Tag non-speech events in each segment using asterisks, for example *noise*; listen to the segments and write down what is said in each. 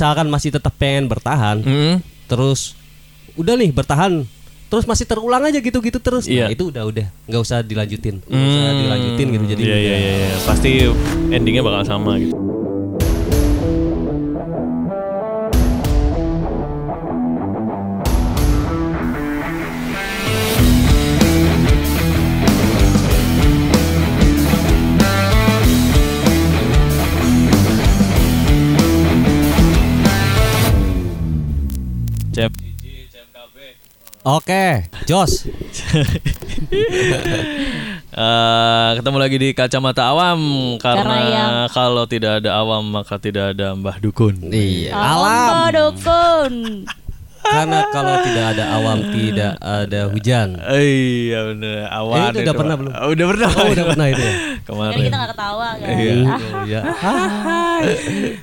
misalkan masih tetap pengen bertahan, Hmm. terus udah nih bertahan, terus masih terulang aja gitu-gitu terus. Iya. Nah, itu udah udah nggak usah dilanjutin, nggak usah dilanjutin gitu. Jadi Iya iya iya, iya. pasti endingnya bakal sama gitu. Oke, Jos. Eh, ketemu lagi di kacamata awam karena, Karena yang- kalau tidak ada awam maka tidak ada Mbah Dukun. Iya. Alam Alam. dukun. Karena kalau tidak ada awam tidak ada hujan. Iya bener awan. Eh, itu udah itu, pernah belum? Oh, udah pernah. Oh, udah pernah itu ya. *laughs* Kemarin. kita gak ketawa kan. Iya. Oh, ya.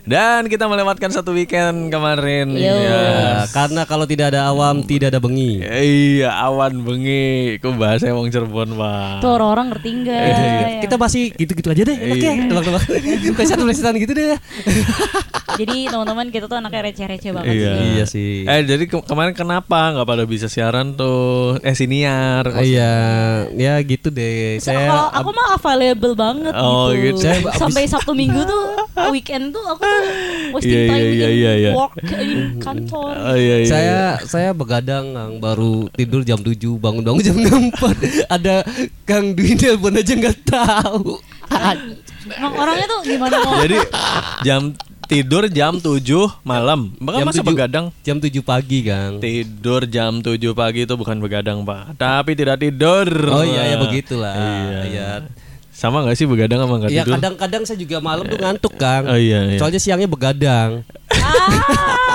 Dan kita melewatkan satu weekend kemarin. Yo. Ya. Ya, karena kalau tidak ada awam tidak ada bengi. Iya, awan bengi. Ku bahasa emang Cirebon, Pak. Tuh orang-orang ngerti enggak? Eh, Kita masih gitu-gitu aja deh, enak ya, tebak-tebak. *laughs* Plesetan-plesetan gitu deh. Jadi teman-teman kita tuh anaknya receh-receh banget Iya. sih. Iya sih. Eh, jadi ke- kemarin kenapa nggak pada bisa siaran tuh? Eh, siniar. Iya, ya gitu deh. Saya kalau aku mah available banget Oh, gitu. gitu. Saya Sampai Sabtu Minggu tuh weekend tuh aku tuh wasting Iya, time iya, in iya, iya, iya. work in kantor. Oh, iya, iya. saya saya begadang Kang. baru tidur jam 7 bangun-bangun jam 4 ada Kang Dwi telepon aja nggak tahu Emang orangnya tuh gimana mau Jadi jam tidur jam 7 malam. Jam masa 7. begadang? jam 7 pagi Kang Tidur jam 7 pagi itu bukan begadang, Pak. Tapi tidak tidur. oh iya ya begitulah Iya. Iya. Sama nggak sih begadang sama nggak Ya tidur? kadang-kadang saya juga malam tuh ngantuk Kang Oh iya, iya. soalnya siangnya begadang *laughs*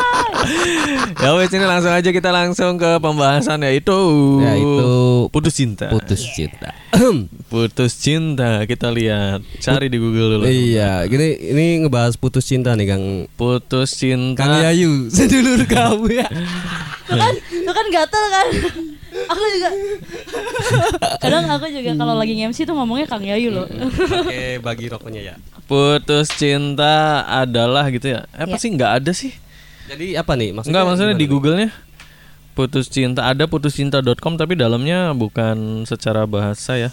ya wes ini langsung aja kita langsung ke pembahasan yaitu Ya, itu putus cinta. putus cinta *clears throat* Putus cinta kita lihat cari di Google dulu. iya gini ini ngebahas putus cinta nih Kang Putus cinta. Kang Yayu sedulur kamu ya Tuh kan, tuh kan gatel kan. Aku juga *laughs* kadang aku juga kalau lagi MC tuh ngomongnya Kang Yayu loh. Oke bagi rokoknya ya Putus cinta adalah gitu ya. Eh, apa Ya. sih nggak ada sih? Jadi apa nih maksudnya Enggak maksudnya di? Google-nya putus cinta ada putuscinta.com tapi dalamnya bukan secara bahasa ya.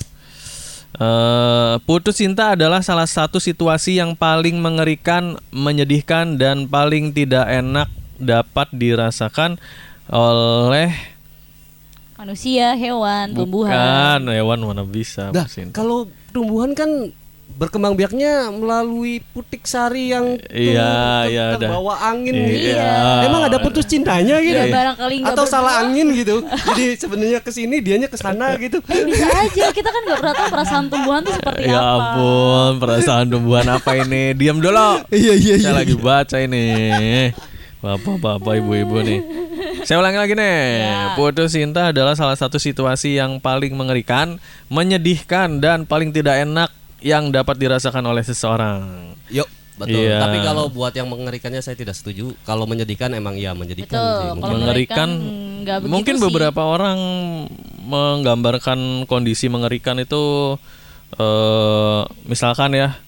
Eh, putus cinta adalah salah satu situasi yang paling mengerikan, menyedihkan dan paling tidak enak dapat dirasakan oleh Manusia, hewan, tumbuhan. bukan hewan mana bisa Dah, cinta. kalau tumbuhan kan berkembang biaknya melalui putik sari yang tuh Iya, iya, dah. terbawa angin Iya. gitu. Emang ada putus cintanya gitu? Ya, barangkali nggak Atau berdua. salah angin gitu. *laughs* Jadi sebenarnya ke sini dianya ke sana gitu. Bisa aja, kita kan gak pernah tahu perasaan tumbuhan tuh seperti Ya apa. ampun, perasaan tumbuhan apa ini? Diam dulu. Iya iya Saya lagi baca ini. Bapak-bapak, ibu-ibu nih. *laughs* Saya ulangi lagi nih. Ya. Putus cinta adalah salah satu situasi yang paling mengerikan, menyedihkan dan paling tidak enak yang dapat dirasakan oleh seseorang. Yuk, betul. Iya. Tapi kalau buat yang mengerikannya saya tidak setuju. Kalau menyedihkan emang ya menyedihkan Betul. sih. Kalau Mungkin. mengerikan mungkin sih. beberapa orang menggambarkan kondisi mengerikan itu eh misalkan ya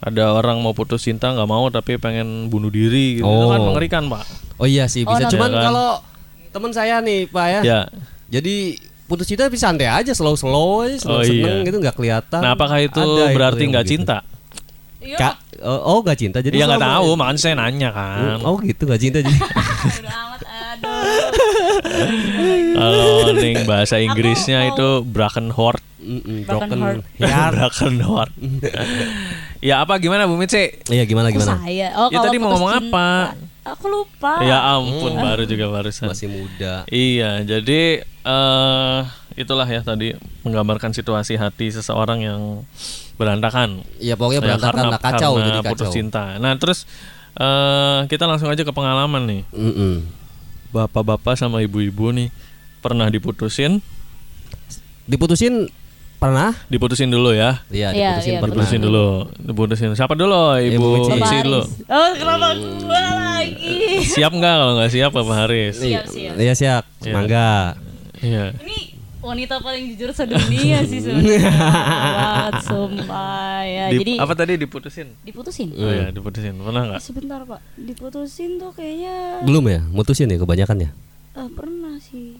ada orang mau putus cinta nggak mau tapi pengen bunuh diri gitu Itu kan Oh. mengerikan pak Oh iya sih Oh, bisa. nanti- Cuman Ya kan? kalau teman saya nih Pak ya. ya Jadi putus cinta tapi santai aja, slow-slow aja, Oh, seneng-seneng iya. gitu nggak kelihatan. nah apakah itu Ada berarti nggak cinta Iya. Kak, oh, oh nggak cinta jadi ya nggak tahu makanya saya nanya kan Oh gitu nggak cinta jadi. Kalau ning bahasa Inggrisnya itu broken heart Broken heart. broken heart ya apa gimana Bu Mitsi Iya gimana gimana? saya? Oh, Ya, tadi mau putus ngomong cinta. apa? Aku lupa. ya ampun baru juga barusan Masih muda. Iya, jadi eh itulah ya tadi menggambarkan situasi hati seseorang yang berantakan. Iya pokoknya Ya, berantakan lah kacau karena jadi putus kacau. cinta. Nah, terus eh kita langsung aja ke pengalaman nih. Mm-mm. Bapak-bapak sama ibu-ibu nih pernah diputusin, Diputusin pernah? diputusin dulu ya. Iya, Iya, diputusin iya, pernah. Diputusin dulu, diputusin. Siapa dulu? Ibu Ibu Mici. Bapak Mici Haris. dulu. Oh, kenapa gua lagi? Siap nggak kalau nggak siap Bapak Haris? Siap, siap. Iya siap. Iya. Mangga. Iya. Ini wanita paling jujur sedunia *laughs* sih sebenarnya. *laughs* Sumpah ya. Di- Jadi apa tadi diputusin? diputusin. Oh ya, diputusin. Pernah nggak? Sebentar pak, diputusin tuh kayaknya Belum ya? Mutusin ya kebanyakan ya? eh, pernah sih.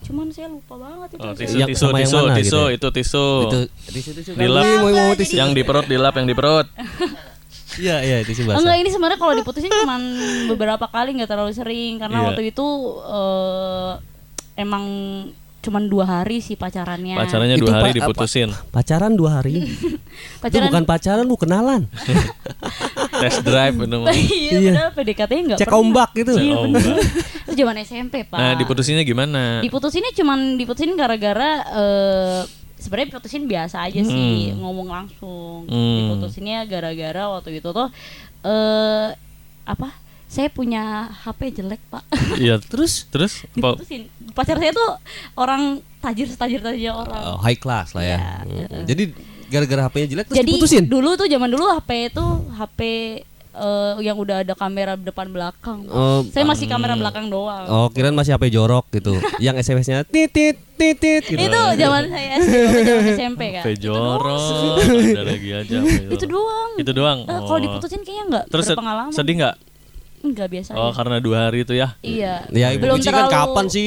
Cuman saya lupa banget itu. Oh, tisu, tisu, yang tisu, mana tisu, gitu ya? itu tisu. Itu di situ sih. Dilap. Mau mau tisu. Yang di perut, dilap yang di perut. *laughs* Iya, iya tisu basah. Enggak ini sebenarnya kalau diputusin cuman beberapa kali nggak terlalu sering karena Iya. waktu itu eh, emang cuman dua hari sih pacarannya. Pacarannya Itu dua hari pa- diputusin. Pacaran dua hari. *laughs* itu Pacaran bukan pacaran, lu kenalan. *laughs* Test drive itu *laughs* mah. iya, Iya. padahal PDKT-nya nggak Cek pernah. ombak gitu. Iya bener. enggak. Itu zaman SMP pak. Nah, diputusinnya gimana? Diputusinnya cuman diputusin gara-gara eh sebenarnya diputusin biasa aja sih ngomong langsung. Hmm. Diputusinnya gara-gara waktu itu tuh eh apa? Saya punya HP jelek pak. *laughs* Iya, Terus terus diputusin. Pacar saya tuh orang tajir tajir tajir orang. uh, high class lah ya. Iya. Mm. Jadi gara-gara HP-nya jelek terus Jadi diputusin. dulu tuh zaman dulu HP itu HP eh, yang udah ada kamera depan belakang. Oh, saya masih kamera belakang doang. Oh, kirain masih HP jorok gitu. *laughs* yang SMS-nya titit titit gitu. Itu zaman saya zaman SMP kan. Pejoro, ada lagi aja. Itu doang. Itu doang. Eh, Kalau Oh. diputusin kayaknya nggak Terus berpengalaman. sedih nggak? Enggak biasa. Oh, karena dua hari itu ya. Iya. Ya ibu Belum Mici kan terlalu- kapan sih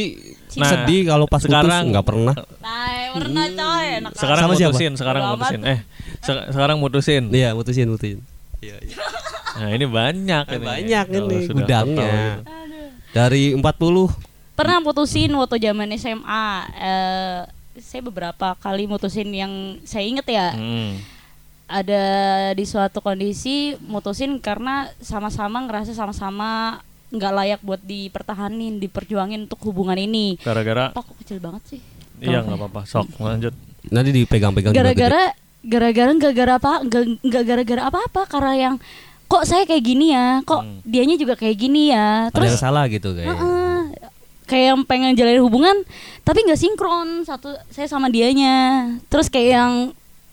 Nah, sedih kalau pas sekarang- putus nggak pernah. Nah, pernah coy, enak Sekarang Sama siapa? mutusin, sekarang Bodo mutusin. Eh, se- sekarang mutusin. Iya, mutusin mutusin. Nah, ini banyak ini. Banyak Kalau ini gudangnya. Dari 40 Pernah putusin waktu zaman SMA. Eh, saya beberapa kali mutusin yang saya inget ya. Hmm. Ada di suatu kondisi mutusin karena sama-sama ngerasa sama-sama nggak layak buat dipertahanin, diperjuangin untuk hubungan ini. Gara-gara Apa kok kecil banget sih? iya nggak apa-apa. Sok lanjut. nanti dipegang-pegang gara-gara gara-gara nggak gara apa nggak gara-gara apa-apa karena yang kok saya kayak gini ya kok Hmm. dianya juga kayak gini ya ada terus salah gitu kayaknya. Heeh. kayak yang pengen jalin hubungan tapi nggak sinkron satu saya sama dianya terus kayak yang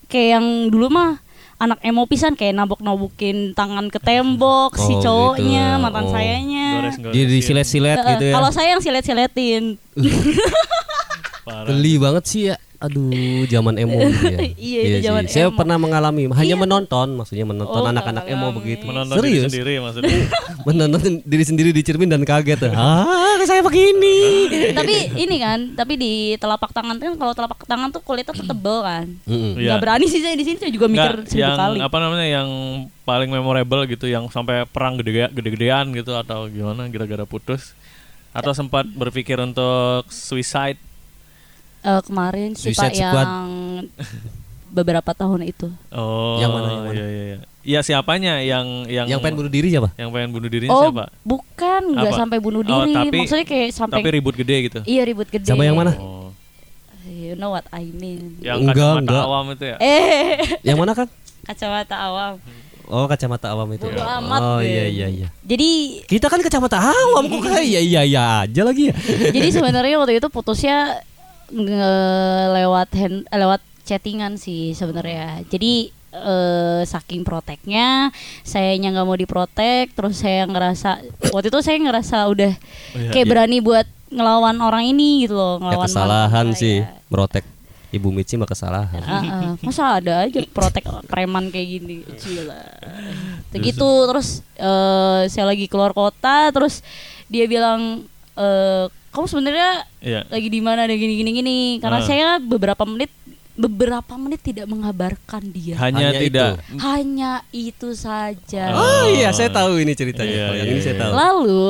kayak yang dulu mah anak emo pisan kayak nabok-nabokin tangan ke tembok si Oh, cowoknya gitu. mantan Oh. sayanya. Jadi disilet-silet Eh, gitu ya. kalau saya yang silet-siletin. *laughs* Geli banget sih ya. Aduh, zaman emo *laughs* gitu ya. Iya, itu sih. zaman Saya emo. pernah mengalami, hanya Iya. menonton, maksudnya menonton Oh, anak-anak emo begitu. Menonton diri Serius? sendiri maksudnya. *laughs* menonton diri sendiri di cermin dan kaget. ah, saya begini. *laughs* tapi ini kan tapi di telapak tangan kan kalau telapak tangan tuh kulitnya tuh tebel kan. Iya. nggak berani sih saya di sini saya juga mikir seribu yang kali apa namanya yang paling memorable gitu yang sampai perang gede gede-gedean gitu atau gimana gara-gara putus atau sempat berpikir untuk suicide Eh, kemarin sih Suicide pak yang Squad. *laughs* beberapa tahun itu oh Yang mana, yang mana? iya iya iya Iya, siapanya yang yang Yang pengen bunuh diri siapa? yang pengen bunuh dirinya oh siapa bukan nggak sampai bunuh Oh, diri tapi- maksudnya kayak sampai tapi ribut gede gitu iya ribut gede Sama yang mana? oh you know what I mean yang Enggak, kacamata enggak. awam itu ya eh Yang mana kan? kacamata awam Oh, kacamata awam itu. Bodo amat oh, iya iya iya. jadi Kita kan kacamata awam kok kayak *laughs* iya iya iya aja lagi ya. jadi sebenarnya waktu itu putusnya lewat hand eh, lewat chattingan sih sebenarnya jadi eh, saking proteknya sayanya nggak mau diprotek terus saya ngerasa waktu itu saya ngerasa udah Oh, iya, kayak iya. berani buat ngelawan orang ini gitu loh Ya ngelawan kesalahan mantan sih. saya. Merotek Ibu Mici mah kesalahan. Ah, ah. masa ada aja protek preman kayak gini gila gitu terus eh, saya lagi keluar kota terus dia bilang eh, kamu sebenarnya iya lagi di mana ada gini gini gini karena Ah. saya beberapa menit beberapa menit tidak mengabarkan dia hanya, Hanya tidak hanya itu saja Oh iya, saya tahu ini ceritanya. Iya, iya, ini saya iya. tahu. lalu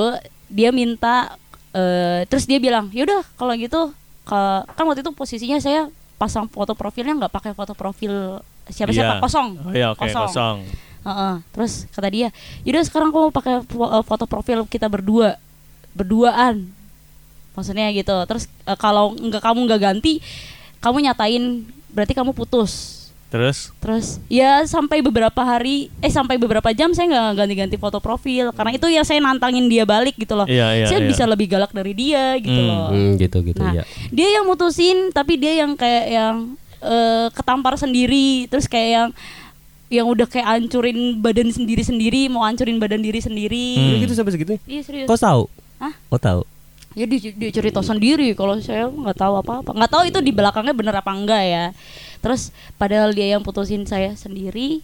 dia minta eh, terus dia bilang yaudah kalau gitu ke- kan waktu itu posisinya saya pasang foto profilnya nggak pakai foto profil siapa siapa Iya. kosong oh iya oke kosong Heeh. terus kata dia yaudah sekarang kamu pakai fo- foto profil kita berdua berduaan maksudnya gitu terus eh, kalau nggak kamu nggak ganti kamu nyatain berarti kamu putus terus terus ya sampai beberapa hari eh sampai beberapa jam saya nggak ganti-ganti foto profil karena itu ya saya nantangin dia balik gitu loh Iya, iya, saya iya. bisa lebih galak dari dia gitu Hmm. loh Hmm, gitu gitu Nah, ya. dia yang mutusin tapi dia yang kayak yang eh, ketampar sendiri terus kayak yang yang udah kayak hancurin badan sendiri sendiri mau hancurin badan diri sendiri Hmm. Gitu sampai segitu. iya serius Kau tahu? Hah? Kau tahu? Ya dia, dia cerita sendiri. Kalau saya nggak tahu apa-apa. Nggak tahu itu di belakangnya bener apa enggak ya. Terus padahal dia yang putusin saya sendiri.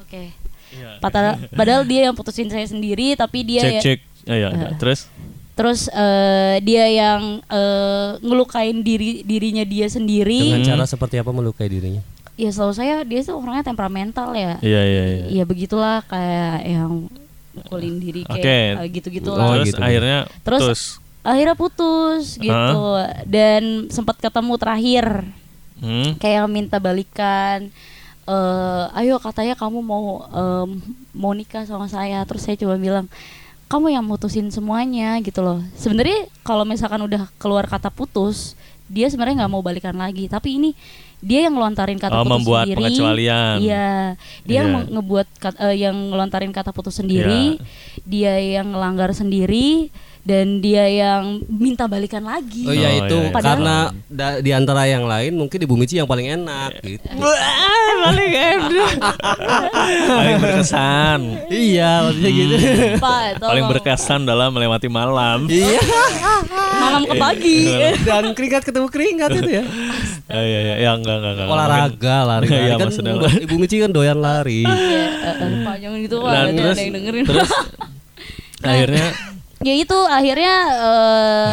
Oke. Iya. padahal padahal dia yang putusin saya sendiri tapi dia cek ya- cek. Ya, ya, terus? Terus eh, dia yang eh, ngelukain diri dirinya dia sendiri. Dengan cara seperti apa melukai dirinya? ya setahu saya dia tuh orangnya temperamental ya. Iya iya iya. Ya begitulah. Kayak yang mukulin diri kayak eh, gitu-gitu Oh, lah terus gitu. akhirnya Terus- putus? akhirnya putus gitu. Dan sempat ketemu terakhir. Hmm? kayak minta balikan eh ayo katanya kamu mau em, mau nikah sama saya. Terus saya coba bilang kamu yang mutusin semuanya gitu loh. Sebenarnya kalau misalkan udah keluar kata putus dia sebenarnya nggak mau balikan lagi. Tapi ini dia yang ngelontarin kata Oh, putus membuat sendiri pengecualian. iya dia yang Iya. ngebuat kat- eh, yang ngelontarin kata putus sendiri dia yang ngelanggar sendiri dan dia yang minta balikan lagi Oh iya Oh, itu iya, iya. karena da- di antara yang lain mungkin Ibu Mici yang paling enak gitu. paling enak *laughs* paling berkesan iya, maksudnya gitu. Pak, paling berkesan dalam melewati malam iya. malam ke pagi Dan keringat ketemu keringat itu ya. *laughs* ya ya ya, ya enggak enggak enggak Olahraga, lari. Iya, kan maksudnya. Ibu Mici kan doyan lari. Iya, eh, eh, Pak jangan gitu Pak, nanti terus ada yang dengerin. terus akhirnya ya itu akhirnya eh,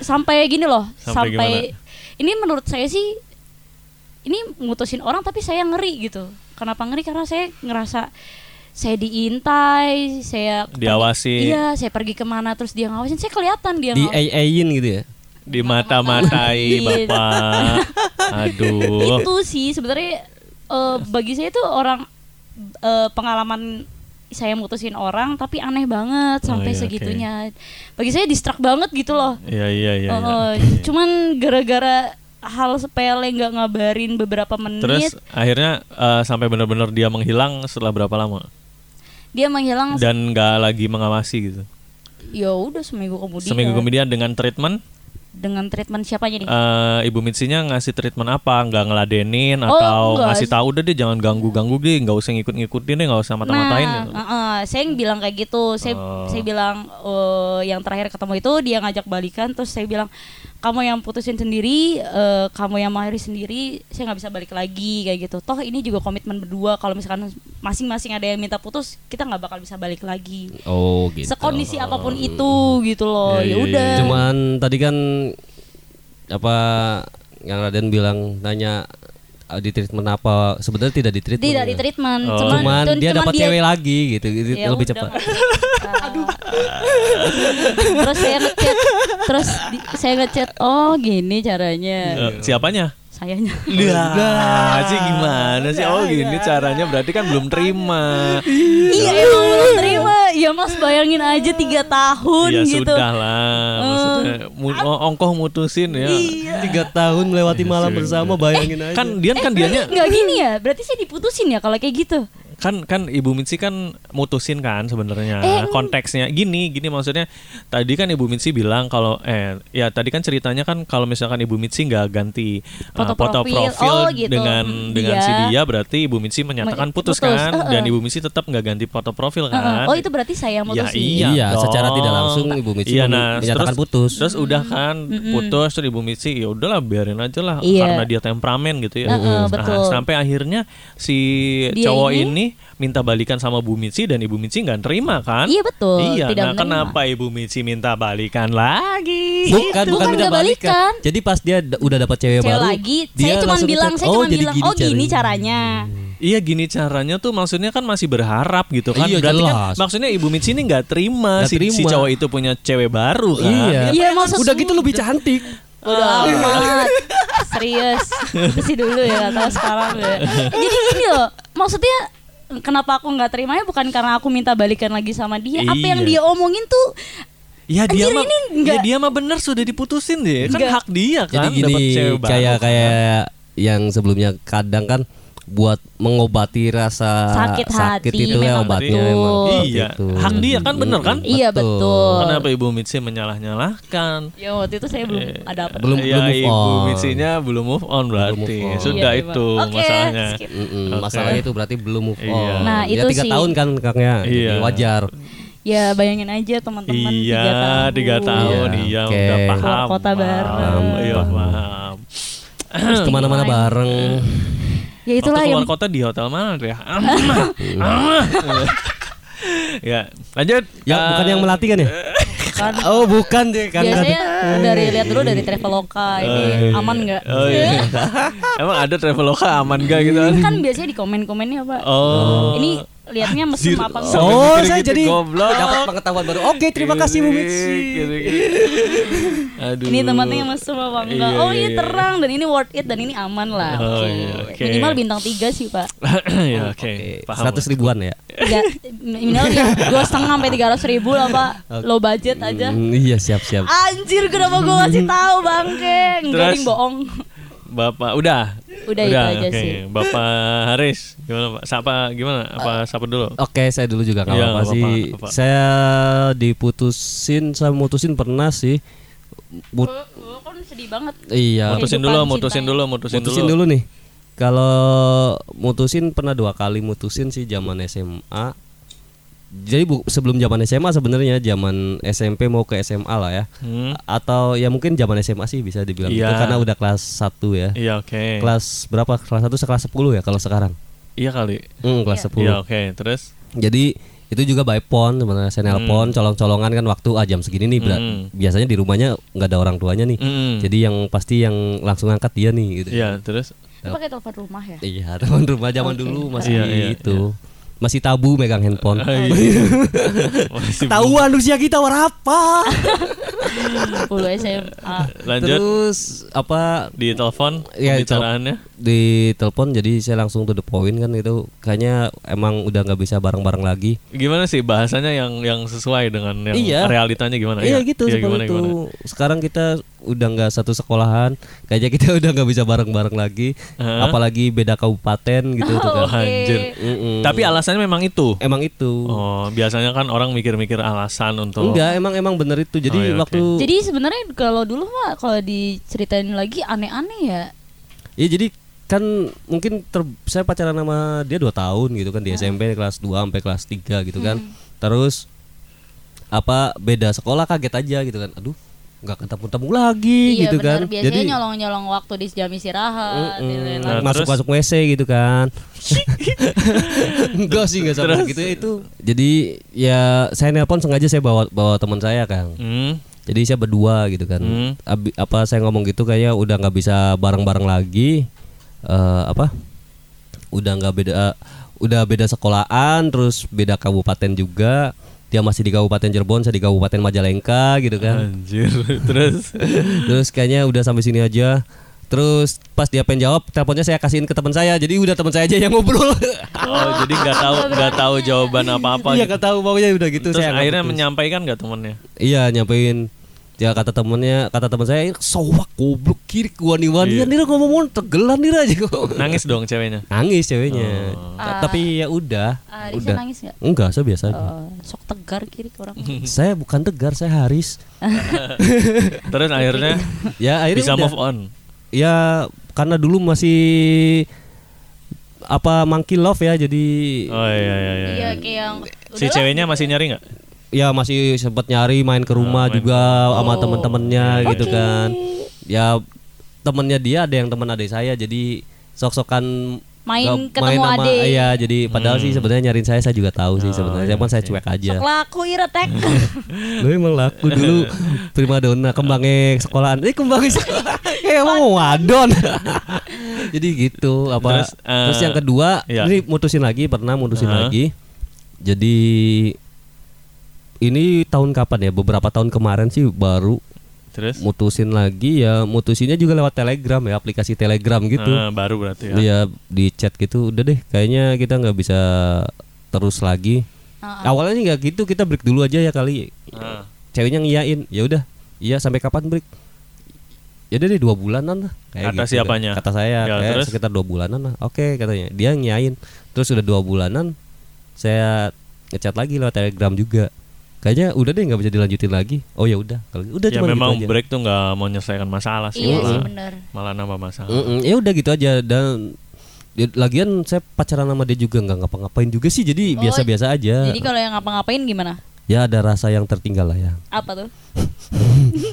sampai gini loh, Sampai sampai, ini menurut saya sih ini mutusin orang tapi saya ngeri gitu. Kenapa ngeri? Karena saya ngerasa saya diintai, saya Diawasi. Iya, saya pergi ke mana terus dia ngawasin, saya kelihatan dia Di ngawasin. AA-in gitu ya. Di mata-matai Iya. bapak. Aduh. Itu sih sebenarnya eh, bagi saya itu orang eh, pengalaman saya mutusin orang tapi aneh banget Oh, sampai iya, segitunya. bagi saya distrak banget gitu loh. Iya iya iya, iya. Eh, cuman gara-gara hal sepele nggak ngabarin beberapa menit. Terus akhirnya eh, sampai benar-benar dia menghilang setelah berapa lama? Dia menghilang dan nggak lagi mengawasi gitu? Ya udah seminggu kemudian. Seminggu kemudian dengan treatment dengan treatment siapanya nih eh ibu Mitsinya ngasih treatment apa? Nggak ngeladenin Oh, atau enggak. ngasih tahu udah deh jangan ganggu-ganggu deh, nggak usah ngikut-ngikutin deh, nggak usah mata-matain Nah, gitu. uh-uh, saya yang bilang kayak gitu. Saya Oh. saya bilang eh, yang terakhir ketemu itu dia ngajak balikan, terus saya bilang kamu yang putusin sendiri, eh, kamu yang mengakhiri sendiri, saya nggak bisa balik lagi kayak gitu. Toh ini juga komitmen berdua. Kalau misalkan masing-masing ada yang minta putus, kita nggak bakal bisa balik lagi. Oh gitu. Sekondisi apa pun itu gitu loh. Iya, Ya iya, udah. iya. Cuman tadi kan apa yang Raden bilang nanya ah, di treatment apa sebenarnya tidak di treatment. tidak ya. di treatment, Oh. cuman, Cuman, cuman dia dapat cewek lagi gitu, gitu Ya lebih cepat. *laughs* *laughs* Aduh. terus saya ngechat, terus di- saya ngechat, oh gini caranya, Eh, siapanya? sayanya. Lah, sih gimana sih? Oh gini caranya berarti kan belum terima. iya emang belum terima, ya mas bayangin aja tiga tahun Ya gitu. sudah lah, maksudnya mu- oh, ongkoh mutusin ya. Tiga tahun melewati malam bersama, bayangin aja. Kan dia kan dianya Nggak gini ya, berarti saya diputusin ya kalau kayak gitu. Kan kan Ibu Mitsi kan mutusin kan sebenarnya Eh, konteksnya gini gini maksudnya tadi kan Ibu Mitsi bilang kalau eh ya tadi kan ceritanya kan kalau misalkan Ibu Mitsi nggak ganti uh, Foto foto profil. profil Oh, gitu. dengan Hmm, dengan iya. si dia berarti Ibu Mitsi menyatakan Men- putus, putus, kan uh-uh. dan Ibu Mitsi tetap nggak ganti foto profil kan Oh itu berarti saya yang Ya mutusin. iya, Iya, dong. secara tidak langsung Ibu Mitsi iya, nah, menyatakan terus, putus. Terus udah kan putus terus Ibu Mitsi ya udahlah biarin aja lah Iya. karena dia temperamen gitu ya. Heeh, Nah, betul. sampai akhirnya si Dia cowok ini- ini, minta balikan sama Bu Mitsi dan Ibu Mitsi nggak terima kan? Iya, betul. Iya, Tidak nah menerima. kenapa Ibu Mitsi minta balikan lagi? Bukan, Bukan bukan minta balikan. balikan. Jadi pas dia udah dapat cewek, Cewek baru, lagi, dia saya cuma bilang, saya "Oh, cuma bilang, oh gini caranya. Iya gini caranya tuh maksudnya kan masih berharap gitu kan Iya, Berarti kan jelas. maksudnya Ibu Mitsi ini nggak terima, si, si terima. cowok itu punya cewek baru kan Iya. Iya, maksud Udah gitu lebih cantik. Udah amat Serius Itu sih dulu ya Gak tahu sekarang ya Jadi gini loh Maksudnya Kenapa aku nggak terimanya bukan karena aku minta balikan lagi sama dia Apa yang Iya. dia omongin tuh Ya dia Anjir, mah ya dia mah bener sudah diputusin deh. Kan Nggak. hak dia Jadi kan gini dapat cewek baru. kayak kan. kayak yang sebelumnya kadang kan buat mengobati rasa Sakit hati, itu ya obatnya betul. memang Iya, gitu. hak dia kan bener kan? Iya betul Kenapa Ibu Mitsi menyalah-nyalahkan? Ya waktu itu saya belum ada apa Belum- ya, belum move Ibu on. Mitsinya belum move on berarti. move on. Sudah Iya, itu Oke, masalahnya. skip. Mm-mm, Oke. Masalahnya itu berarti belum move on. Iya. Nah, ya itu tiga sih. tahun kan kaknya, Iya. wajar. Ya bayangin aja teman-teman Iya, tiga tahun, Iya, iya, oke. udah paham. Keluar kota bareng. Iya, Paham. Terus ke mana-mana bareng. Ya itulah Waktu yang keluar kota di hotel mana tuh ya? ya, lanjut. Ya, Eh, bukan yang melatih kan ya? kan Oh, bukan deh kan. biasanya dari lihat dulu dari Traveloka ini aman nggak? Oh iya. *laughs* Emang ada Traveloka aman gak gitu kan? kan biasanya di komen-komennya pak. Oh. Ini liatnya mesum apa enggak? Oh, mikir saya gitu, jadi goblok. dapat pengetahuan baru. Oke, terima kasih Bu Mitsi. Gitu. Aduh. Ini tempatnya mesum apa enggak? Iya, oh iya, ini iya. terang dan ini worth it dan ini aman lah. Oh, Oke. iya, oke. Minimal bintang 3 sih pak. *clears throat* ya oke, paham. Seratus ribuan ya. Tiga, minimal ya dua setengah sampai tiga ratus ribu lah pak. Low budget aja. Hmm, iya, siap siap. Anjir kenapa gue kasih tahu bangke? Enggak bohong. Bapak udah. Udah, itu aja oke. sih. Bapak Haris gimana Pak? Sapa gimana? Apa sapa dulu? Oke, saya dulu juga Iya, apa-apa nggak sih. apa. Saya diputusin, saya mutusin pernah sih. Mut- Gue kan sedih banget. iya. Mutusin dulu, mutusin dulu, mutusin, mutusin dulu nih. Kalau mutusin pernah dua kali mutusin sih zaman SMA. Jadi bu, sebelum zaman SMA sebenarnya zaman SMP mau ke SMA lah ya. Hmm. Atau ya mungkin zaman SMA sih bisa dibilang Iya. gitu karena udah kelas 1 ya. Iya oke. Kelas berapa? Kelas 1 sekelas 10 ya kalau sekarang. Iya kali. Hmm, kelas Iya. 10. Iya oke. Terus? Jadi itu juga by phone sebenarnya saya nelpon colong-colongan kan waktu ah jam segini nih Hmm. biasanya di rumahnya nggak ada orang tuanya nih Mm. jadi yang pasti yang langsung angkat dia nih gitu Iya terus? Pakai telepon rumah ya? iya *laughs* teman rumah zaman Oke. dulu masih Iya, iya, itu masih tabu megang handphone *laughs* Masih tahuan usia kita berapa 10 SMA. Lanjut terus apa di telepon Iya, di pembicaraannya. di telepon jadi saya langsung to the point kan itu kayaknya emang udah nggak bisa bareng-bareng lagi Gimana sih bahasanya yang yang sesuai dengan yang Iya. realitanya gimana? Iya gitu Iya, seperti gimana, itu. gimana? Sekarang kita udah nggak satu sekolahan, kayaknya kita *laughs* udah nggak bisa bareng-bareng lagi, Hah? apalagi beda kabupaten gitu *laughs* tuh kan. Oke. Anjir. Mm-mm. Tapi alasannya memang itu. emang itu. Oh, biasanya kan orang mikir-mikir alasan untuk Enggak, emang emang bener itu. Jadi Oh, iya, waktu Jadi sebenarnya kalau dulu mah kalau diceritain lagi aneh-aneh ya. ya jadi kan mungkin ter- saya pacaran sama dia dua tahun gitu kan di SMP kelas 2 sampai kelas 3 gitu kan. Terus apa beda sekolah kaget aja gitu kan. Aduh, nggak ketemu-temu lagi iya gitu benar. kan. Biasanya Jadi nyolong-nyolong waktu di jam istirahat. Mm-mm. di- Nah, masuk terus? masuk WC gitu kan *laughs* enggak sih enggak Terus? gitu itu jadi ya saya nelpon sengaja saya bawa bawa teman saya kan Hmm. jadi saya berdua gitu kan Hmm. Abi- apa saya ngomong gitu kayaknya udah nggak bisa bareng bareng lagi Eh, apa udah nggak beda udah beda sekolahan terus beda kabupaten juga dia masih di kabupaten Cirebon saya di kabupaten Majalengka gitu kan Anjir. *laughs* Terus terus kayaknya udah sampai sini aja terus pas dia pengen jawab teleponnya saya kasihin ke teman saya jadi udah teman saya aja yang ngobrol oh, jadi nggak tahu nggak tahu jawaban apa-apa iya gitu. nggak tahu pokoknya udah gitu Terus saya akhirnya putus. menyampaikan nggak temennya? iya nyampein ya kata temennya kata teman saya sowak goblok kiri wani wani Iya. nih ngomong tegelan nih aja kok Nangis dong ceweknya. nangis ceweknya Oh. Ta- tapi ya udah Ah, Risa udah nangis nggak? enggak saya biasa aja. Oh, sok tegar kiri ke orang. *laughs* saya bukan tegar saya Haris *laughs* Terus akhirnya *laughs* ya akhirnya bisa udah. move on. ya karena dulu masih apa monkey love ya jadi Oh iya iya iya. Iya kayak yang Si ceweknya masih nyari nggak? Ya masih sempat nyari main ke rumah main juga sama Oh. temen-temennya gitu Oke. kan ya temennya dia ada yang temen adik saya jadi sok-sokan Main nggak- ketemu sama- adik. iya jadi padahal sih sebenarnya nyariin saya saya juga tahu sih Hmm. Oh, sebenarnya iya, cuman saya oke. cuek aja Sok laku ira tek. *laughs* lu emang laku dulu primadona kembangnya sekolahan eh kembangnya sekolah *laughs* kayak emang mau wadon *laughs* jadi gitu apa Terus, terus, eh, yang kedua iya. ini mutusin lagi pernah mutusin Uh-huh. lagi jadi ini tahun kapan ya? Beberapa tahun kemarin sih baru Terus? mutusin lagi. Ya mutusinnya juga lewat telegram ya aplikasi telegram gitu. Ah, baru berarti ya. Iya di chat gitu. Udah deh kayaknya kita nggak bisa terus lagi. Ah, awalnya sih nggak gitu kita break dulu aja ya kali. Ah. ceweknya ngiyain ya udah iya sampai kapan break? Ya udah deh dua bulanan lah. Kayak Kata gitu. siapanya? kata saya Ya, kayak terus? sekitar dua bulanan lah. Oke katanya. Dia ngiyain. Terus udah dua bulanan saya ngechat lagi lewat telegram juga kayaknya udah deh nggak bisa dilanjutin lagi oh ya udah kalau udah Ya cuma memang gitu aja break tuh nggak mau menyelesaikan masalah sih. Iya sih malah, benar. malah nambah masalah. Mm-mm, ya udah gitu aja dan ya, lagian saya pacaran sama dia juga nggak ngapa-ngapain juga sih jadi Oh, biasa-biasa aja Jadi kalau yang ngapa-ngapain gimana? ya ada rasa yang tertinggal lah ya. Apa tuh? *laughs*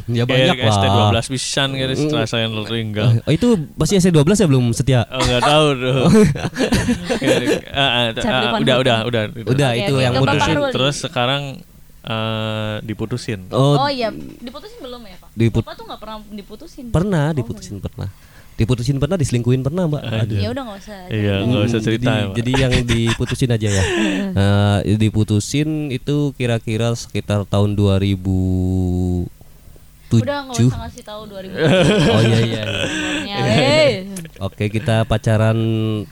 Ya banyak Kayak lah. ST12 pisan gitu setelah saya tertinggal. Oh, itu masih SC12 ya belum setia. Oh nggak tahu *laughs* tuh. Ah, ah, ah, udah, udah, udah, Udah Oke, itu yang. Arwali. Terus sekarang eh, diputusin. Oh, Oh, iya, diputusin belum ya Pak? Diput- Bapak tuh nggak pernah diputusin. pernah diputusin pernah. Diputusin pernah, diselingkuhin pernah, Mbak. Ada. Ya udah nggak usah. Iya, nggak usah cerita jadi, ya, Pak. jadi yang diputusin aja ya. *laughs* Eh, diputusin itu kira-kira sekitar tahun 2007. Udah nggak usah ngasih tahu 2000. *laughs* Oh iya iya. iya. Umurnya, eh. Oke kita pacaran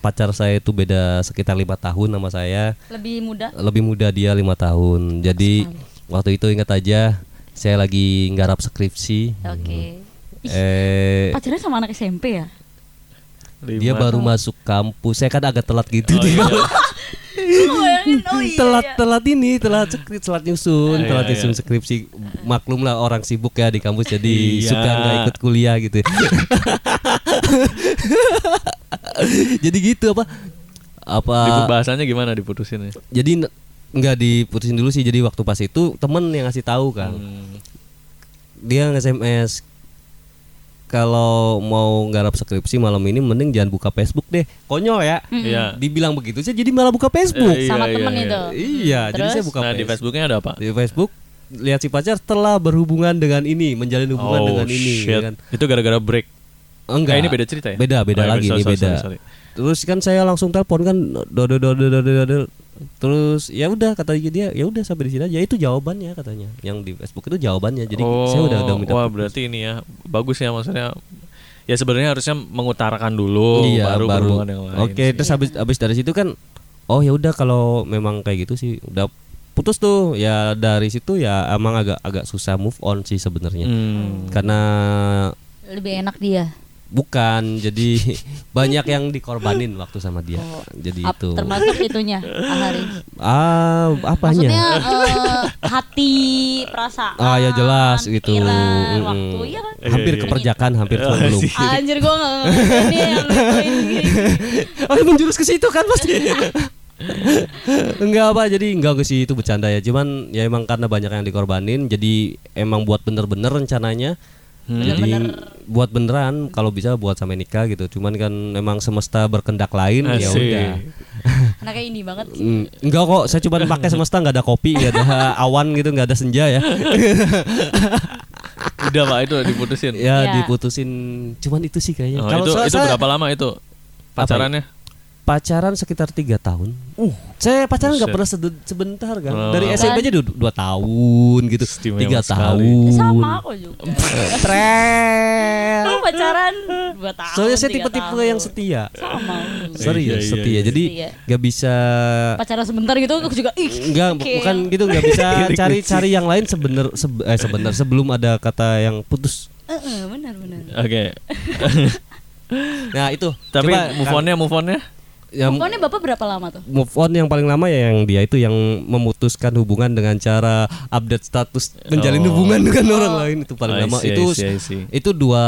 pacar saya itu beda sekitar lima tahun sama saya. Lebih muda. Lebih muda dia lima tahun. Jadi waktu itu ingat aja saya lagi nggarap skripsi. Oke. Ih, Eh pacarnya sama anak SMP ya? dia baru masuk kampus. Saya kan agak telat gitu dia. Lu *laughs* bayangin, oh iya. telat iya. telat ini telat skrip telat nyusun Iya, telat iya. nyusun skripsi maklum lah orang sibuk ya di kampus jadi Iya. suka nggak ikut kuliah gitu *laughs* jadi gitu apa apa Diput- bahasanya gimana diputusin ya? jadi nggak diputusin dulu sih jadi waktu pas itu temen yang ngasih tahu kan Hmm. dia nge-SMS kalau mau nggarap skripsi malam ini mending jangan buka Facebook deh konyol ya Iya. dibilang begitu saya jadi malah buka Facebook Eh, Sama iya, temen iya, itu. iya jadi Terus? saya buka Nah, di Facebook Facebooknya ada apa? di Facebook lihat si pacar telah berhubungan dengan ini menjalin hubungan Oh, dengan ini shit. ya kan Itu gara-gara break. enggak Eh, ini beda cerita ya? beda beda Oh, iya, lagi sorry, ini sorry, beda sorry, sorry. terus kan saya langsung telepon kan terus ya udah kata dia ya udah sampai di sini aja itu jawabannya katanya yang di Facebook itu jawabannya jadi oh, saya udah udah minta Wah, berarti ini ya. Bagus ya maksudnya. Ya sebenarnya harusnya mengutarakan dulu iya baru, baru berhubungan yang lain. oke terus habis habis dari situ kan oh ya udah kalau memang kayak gitu sih udah putus tuh ya dari situ ya emang agak agak susah move on sih sebenarnya Hmm. karena Lebih enak dia. Bukan jadi *laughs* banyak yang dikorbanin waktu sama dia Oh, jadi Ap- itu termasuk itunya, Ahari. ah apanya Maksudnya eh, hati, perasaan. Ah, ya jelas gitu. pikiran, waktu, iya kan? hampir Iya, iya. keperjakan hampir cuma belum *laughs* Anjir gua enggak ngerti yang *laughs* oh menjurus ke situ kan pasti enggak apa jadi enggak ke situ bercanda ya cuman ya emang karena banyak yang dikorbanin jadi emang buat bener-bener rencananya Hmm. jadi buat beneran kalau bisa buat sampai nikah gitu cuman kan emang semesta berkendak lain ya Asik. udah *laughs* Anaknya ini banget. Mm, enggak kok saya cuma pakai semesta nggak ada kopi nggak ada *laughs* awan gitu nggak ada senja ya *laughs* Udah Pak itu diputusin. ya Ya. diputusin cuman itu sih kayaknya Oh, kalau itu saya- itu saya berapa lama itu pacarannya? Pacaran sekitar tiga tahun uh saya pacaran nggak pernah sebentar kan Oh. dari SMP aja dua, dua tahun gitu Istimewa tiga sekali. tahun Sama aku juga. *laughs* Tren. Pacaran 2 tahun. soalnya saya tipe-tipe yang setia sama. serius Iya, iya, setia iya. jadi Setia. nggak bisa Pacaran sebentar gitu aku juga ih. Enggak, oke. bukan gitu nggak bisa *laughs* Iri cari kucing. cari yang lain sebener seb- eh sebentar sebelum ada kata yang putus. Heeh, benar benar. Oke. *laughs* Nah itu. Tapi Coba, move on-nya move on-nya? Ya, Pokoknya Bapak berapa lama tuh? move on yang paling lama ya yang dia itu yang memutuskan hubungan dengan cara update status menjalin Oh. hubungan dengan orang lain itu paling lama see, I itu see, I see. itu dua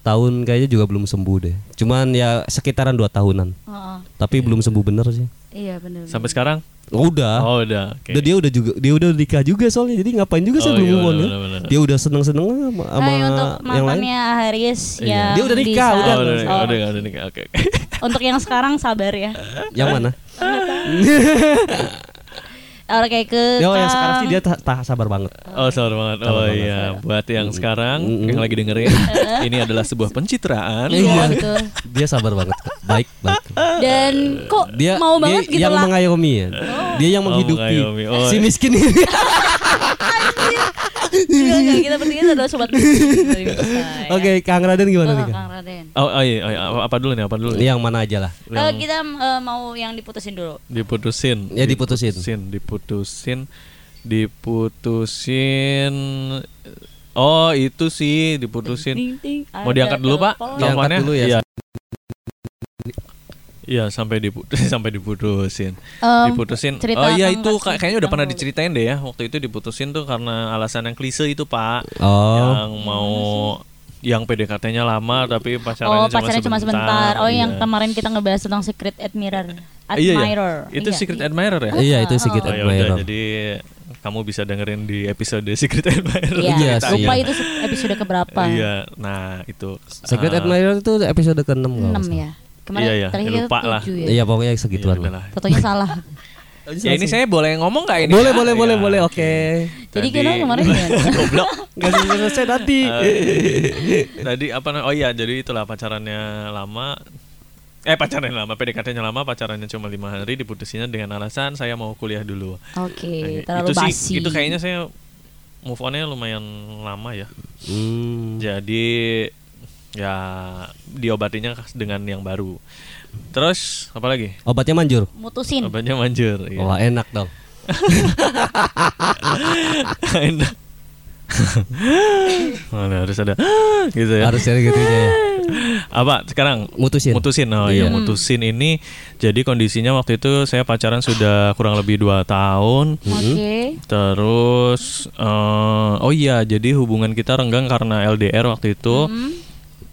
tahun kayaknya juga belum sembuh deh cuman ya sekitaran dua tahunan Heeh. tapi belum sembuh bener sih Iya benar. Sampai sekarang? Udah Oh, udah. Oke. Udah, dia udah juga dia udah nikah juga soalnya jadi ngapain juga saya Oh, belum iya, move on benar, ya dia udah seneng seneng sama, sama Hai untuk yang lain mantannya Haris Iya. yang Dia udah nikah, bisa- udah. Oh, udah, Oh, udah, udah, nikah. Oke. oke. Untuk yang sekarang sabar ya. yang mana *laughs* Oke ke Oh yang sekarang sih dia tak tak sabar banget. Oh, sabar banget. Oh iya, buat yang sekarang Mm-mm. yang lagi dengerin, *laughs* *laughs* ini adalah sebuah pencitraan. Iya betul. Dia sabar banget. Baik, baik. Dan kok Dia mau dia banget gitu yang lah. mengayomi ya. Dia yang Oh, menghidupi mengayomi. Oh. si miskin ini. *laughs* Enggak, enggak, kita bertiga adalah sobat *laughs* ya. Oke, Kang Raden gimana Oh, nih? Kang? Kang Raden. Oh, oh iya, oh, iya. Apa- dulu nih? Apa dulu? nih? Yang mana aja lah. Eh, kita eh, mau yang diputusin dulu. Diputusin. Ya, diputusin. Diputusin. Diputusin. Oh, itu sih diputusin. Ting, ting, Mau diangkat dulu, Pak? telepon. Diangkat dulu ya. Iya. Iya, sampai diputus *laughs* sampai diputusin. Em, diputusin. Oh iya itu kasus ka- kayaknya udah pernah diceritain deh ya. Waktu itu diputusin tuh karena alasan yang klise itu, Pak. Oh. Yang mau yang PDKT-nya lama tapi Oh, pacarannya, pacarnya cuma sebentar. Oh, yang Iya. kemarin kita ngebahas tentang secret admirer. Iya, iya. Admirer. Itu Iya. secret admirer ya? Iya, itu sedikit Oh, ya udah, admirer. jadi kamu bisa dengerin di episode *laughs* Secret Admirer. Iya, Iya lupa itu episode keberapa? Iya, nah itu. Secret eh, Admirer itu episode ke-6 kalau nggak 6 salah. ya. Kemarin Iya, iya. terakhir Lupa itu lah. 7 ya. Iya pokoknya Iya, segituan. udahlah. Fotonya *laughs* salah. Ya ini saya boleh ngomong gak ini? boleh Ya, boleh ya. boleh boleh oke. Jadi Tadi- kita kemarin ya. *laughs* Goblok. Gak selesai nanti. Tadi apa? Oh iya, jadi itulah pacarannya lama. Eh pacarannya lama, PDKT-nya lama, pacarannya cuma lima hari, diputusinnya dengan alasan saya mau kuliah dulu. Oke, Nah, terlalu itu basi. sih, itu kayaknya saya move on-nya lumayan lama ya. Hmm. Jadi ya diobatinya dengan yang baru. Terus apa lagi? Obatnya manjur. mutusin. Obatnya manjur. iya. Wah enak dong. *laughs* Enak. *laughs* Mana *gasps* harus ada gitu ya. Harus cari gitu ya. Apa sekarang? Mutusin. Mutusin. Oh Iya. iya, mutusin ini jadi kondisinya waktu itu saya pacaran sudah kurang lebih dua tahun. Oke. Terus eh, oh iya, jadi hubungan kita renggang karena LDR waktu itu. Hmm.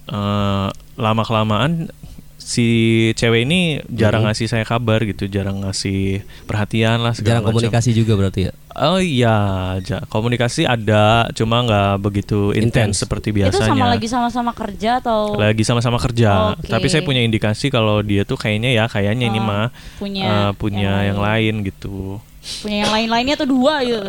Eh, lama kelamaan si cewek ini jarang ngasih saya kabar gitu, jarang ngasih perhatian lah segala Jarang macam. komunikasi juga berarti ya. Oh iya, ja- komunikasi ada, cuma nggak begitu intens seperti Itu biasanya. sama lagi sama-sama kerja atau Lagi sama-sama kerja, Oke. tapi saya punya indikasi kalau dia tuh kayaknya ya, kayaknya ini Oh, mah punya eh, punya yang yang, lain gitu. Punya yang lain-lainnya tuh dua gitu.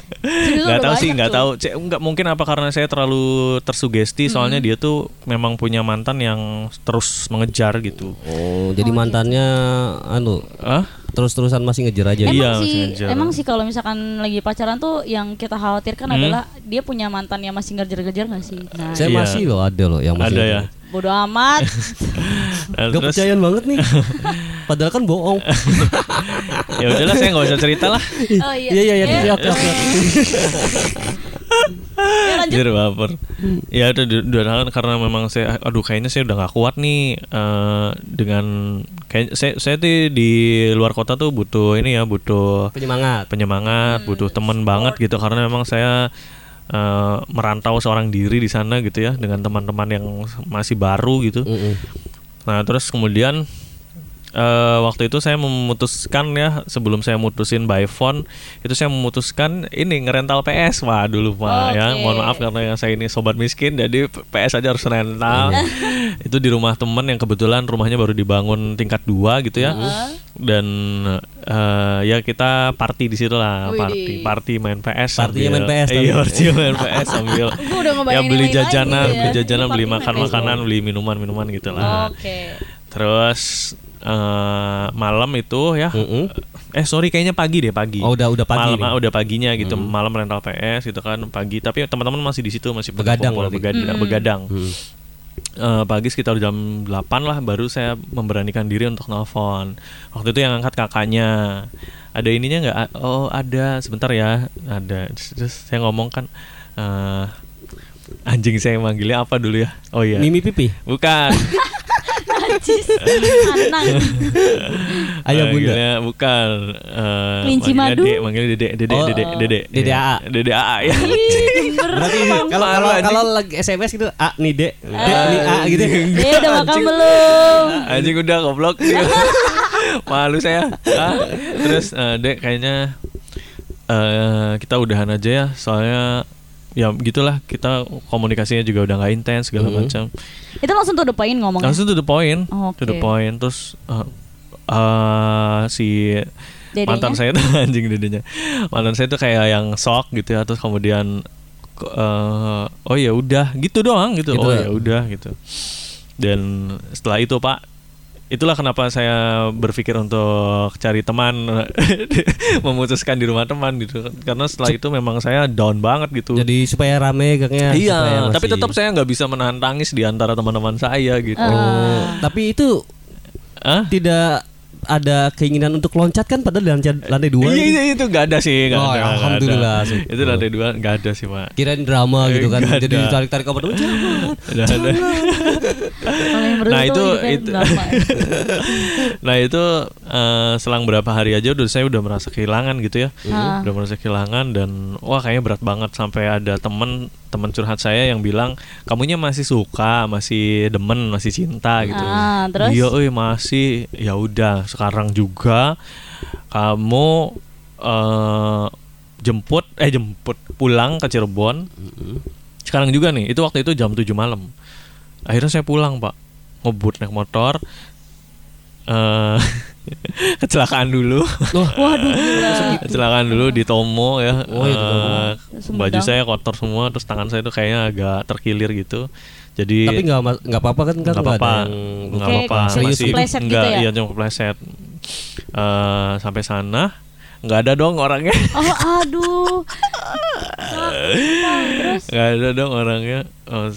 *laughs* Nggak tahu sih, nggak tahu. Cek, nggak mungkin apa karena saya terlalu tersugesti, soalnya dia tuh memang punya mantan yang terus mengejar gitu. Oh, jadi mantannya anu Ah, terus-terusan masih ngejar aja. Emang Iya, sih, masih ngejar. emang sih kalau misalkan lagi pacaran tuh yang kita khawatirkan Hmm. adalah dia punya mantan yang masih ngejar-ngejar gak sih? Nah, Saya Iya. masih loh ada loh yang masih ada ya. bodo amat. *laughs* Nah, Gak percayaan banget nih. Padahal kan bohong. *laughs* ya udahlah saya nggak usah cerita lah. oh iya. Iya iya iya. Eh, Oke oke. ya, lanjut. Jadi baper. Ya itu du- dua tahun karena memang saya aduh kayaknya saya udah nggak kuat nih eh, dengan kayak saya saya tuh di luar kota tuh butuh ini ya butuh Penyemangat. penyemangat, butuh temen banget gitu karena memang saya eh, merantau seorang diri di sana gitu ya dengan teman-teman yang masih baru gitu. Mm-mm. Nah, terus kemudian eh, waktu itu saya memutuskan ya sebelum saya mutusin by phone itu saya memutuskan ini ngerental PS wah dulu pak ya Oke. mohon maaf karena yang saya ini sobat miskin jadi PS aja harus rental. *laughs* Itu di rumah temen yang kebetulan rumahnya baru dibangun tingkat dua gitu ya. Dan eh, ya kita party di situ lah party party main PS Partinya main PS *laughs* iya party main PS sambil ya ngebayangin beli jajanan lagi beli ya. jajanan beli party main makan PS. makanan beli minuman minuman gitu lah. Oke. Terus eh, malam itu ya, Mm-mm. eh sorry kayaknya pagi deh pagi. Oh, udah- udah pagi Malam nih. ah, udah paginya gitu, malam rental PS gitu kan pagi. Tapi teman-teman masih di situ masih Begadang kumpul, begadang. begadang. Hmm. Eh, pagi sekitar jam 8 lah baru saya memberanikan diri untuk nelfon. Waktu itu yang angkat kakaknya. Ada ininya nggak? Oh ada, sebentar ya. Ada. Terus, saya ngomong kan. eh, anjing saya manggilnya apa dulu ya? Oh iya. Mimi pipi. Bukan. *laughs* Najis. Anang. Ayah bunda. Bukan eh, Kelinci madu? Dek, manggilnya Dede, Dede, Oh, Dede, Dede. Dede Iya. AA. Dede AA ya. Berarti kalau kalau kalau lagi SMS gitu, A nih dek, dek nih A gitu. Eh udah makan belum? Anjing udah goblok dia. *laughs* Malu saya. Ah, Terus eh, Dek kayaknya eh kita udahan aja ya, soalnya ya gitulah kita komunikasinya juga udah nggak intens segala Mhm. macam. Itu langsung tuh the point ngomongnya. Langsung to the point, Oh, to the point. Terus eh, eh, si Dedenya? mantan saya tuh *laughs* anjing dedenya mantan saya tuh kayak yang shock gitu ya terus kemudian eh, oh ya udah gitu doang gitu, Gitu oh ya. ya udah gitu dan setelah itu pak itulah kenapa saya berpikir untuk cari teman *laughs* memutuskan di rumah teman gitu karena setelah itu memang saya down banget gitu Jadi supaya rame gangnya. supaya iya tapi masih- tetap saya nggak bisa menahan tangis di antara teman-teman saya gitu Oh, tapi itu Hah? tidak ada keinginan untuk loncat kan padahal di lantai, lantai dua. Iya, gitu. iya, itu nggak ada sih, nggak Oh, ada. ya, nggak ada. alhamdulillah sih. Itu lantai dua nggak ada sih pak. Kirain drama gitu kan. Jadi teman ada. Kalau yang berdua Nah, itu- hidupnya itu. drama ya. *laughs* nah itu eh, selang berapa hari aja udah saya udah merasa kehilangan gitu ya, Ah. udah merasa kehilangan dan wah kayaknya berat banget sampai ada temen temen curhat saya yang bilang kamunya masih suka, masih demen, masih cinta gitu. Ah, terus? Iya, euy, masih. Ya udah sekarang juga kamu eh jemput eh jemput pulang ke Cirebon. Sekarang juga nih itu waktu itu jam 7 malam. Akhirnya saya pulang pak. Ngebut naik motor. Eh *laughs* kecelakaan dulu. Waduh gila. *laughs* kecelakaan dulu di Tomo ya. Oh, iya, Sumedang. baju saya kotor semua terus tangan saya tuh kayaknya agak terkilir gitu jadi Tapi nggak nggak apa-apa kan kan nggak apa-apa. nggak apa-apa. serius kepleset gitu nggak ya? iya cuma kepleset Eh, sampai sana. Nggak ada dong orangnya. *laughs* Oh aduh. *laughs* Terus? Nggak ada dong orangnya. Oh,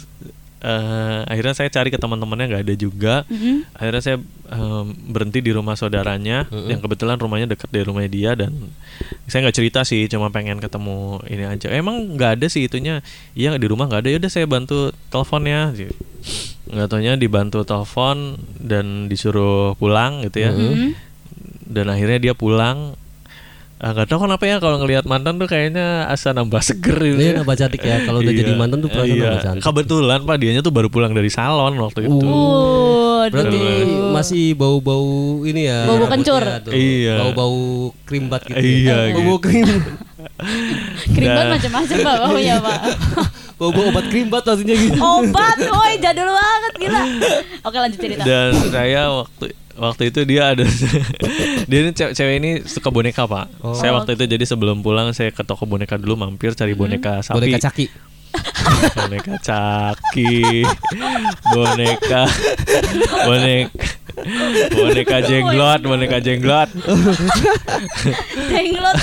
eh, akhirnya saya cari ke teman-temannya nggak ada juga. Mhm. akhirnya saya em, berhenti di rumah saudaranya yang kebetulan rumahnya dekat dari rumahnya dia dan saya nggak cerita sih cuma pengen ketemu ini aja. Emang nggak ada sih itunya. Iya di rumah nggak ada. Yaudah saya bantu teleponnya. Nggak taunya dibantu telepon dan disuruh pulang gitu ya. Mhm. dan akhirnya dia pulang Ah, nggak tahu kenapa ya kalau ngelihat mantan tuh kayaknya asa nambah seger gitu Iya ya. nambah cantik ya kalau udah Iya. jadi mantan tuh perasaan Iya. nambah cantik. Kebetulan Pak dianya tuh baru pulang dari salon waktu itu. Waduh. Berarti masih bau-bau ini ya. Bau-bau kencur. tuh. Iya. Bau-bau krim bat gitu. Iya, ya. Bau-bau krim. *laughs* Krimbat Nah. macam-macam Pak baunya Pak. *laughs* Bau-bau obat krim bat maksudnya gitu. Obat, woi jadul banget gila. Oke lanjut cerita. Dan saya waktu waktu itu dia ada *laughs* dia ini cewek, cewek ini suka boneka pak. Oh. Saya waktu itu jadi sebelum pulang saya ke toko boneka dulu mampir cari boneka sapi. Boneka caki. *laughs* boneka caki, boneka, *laughs* boneka, boneka jenglot, boneka jenglot, Jenglot.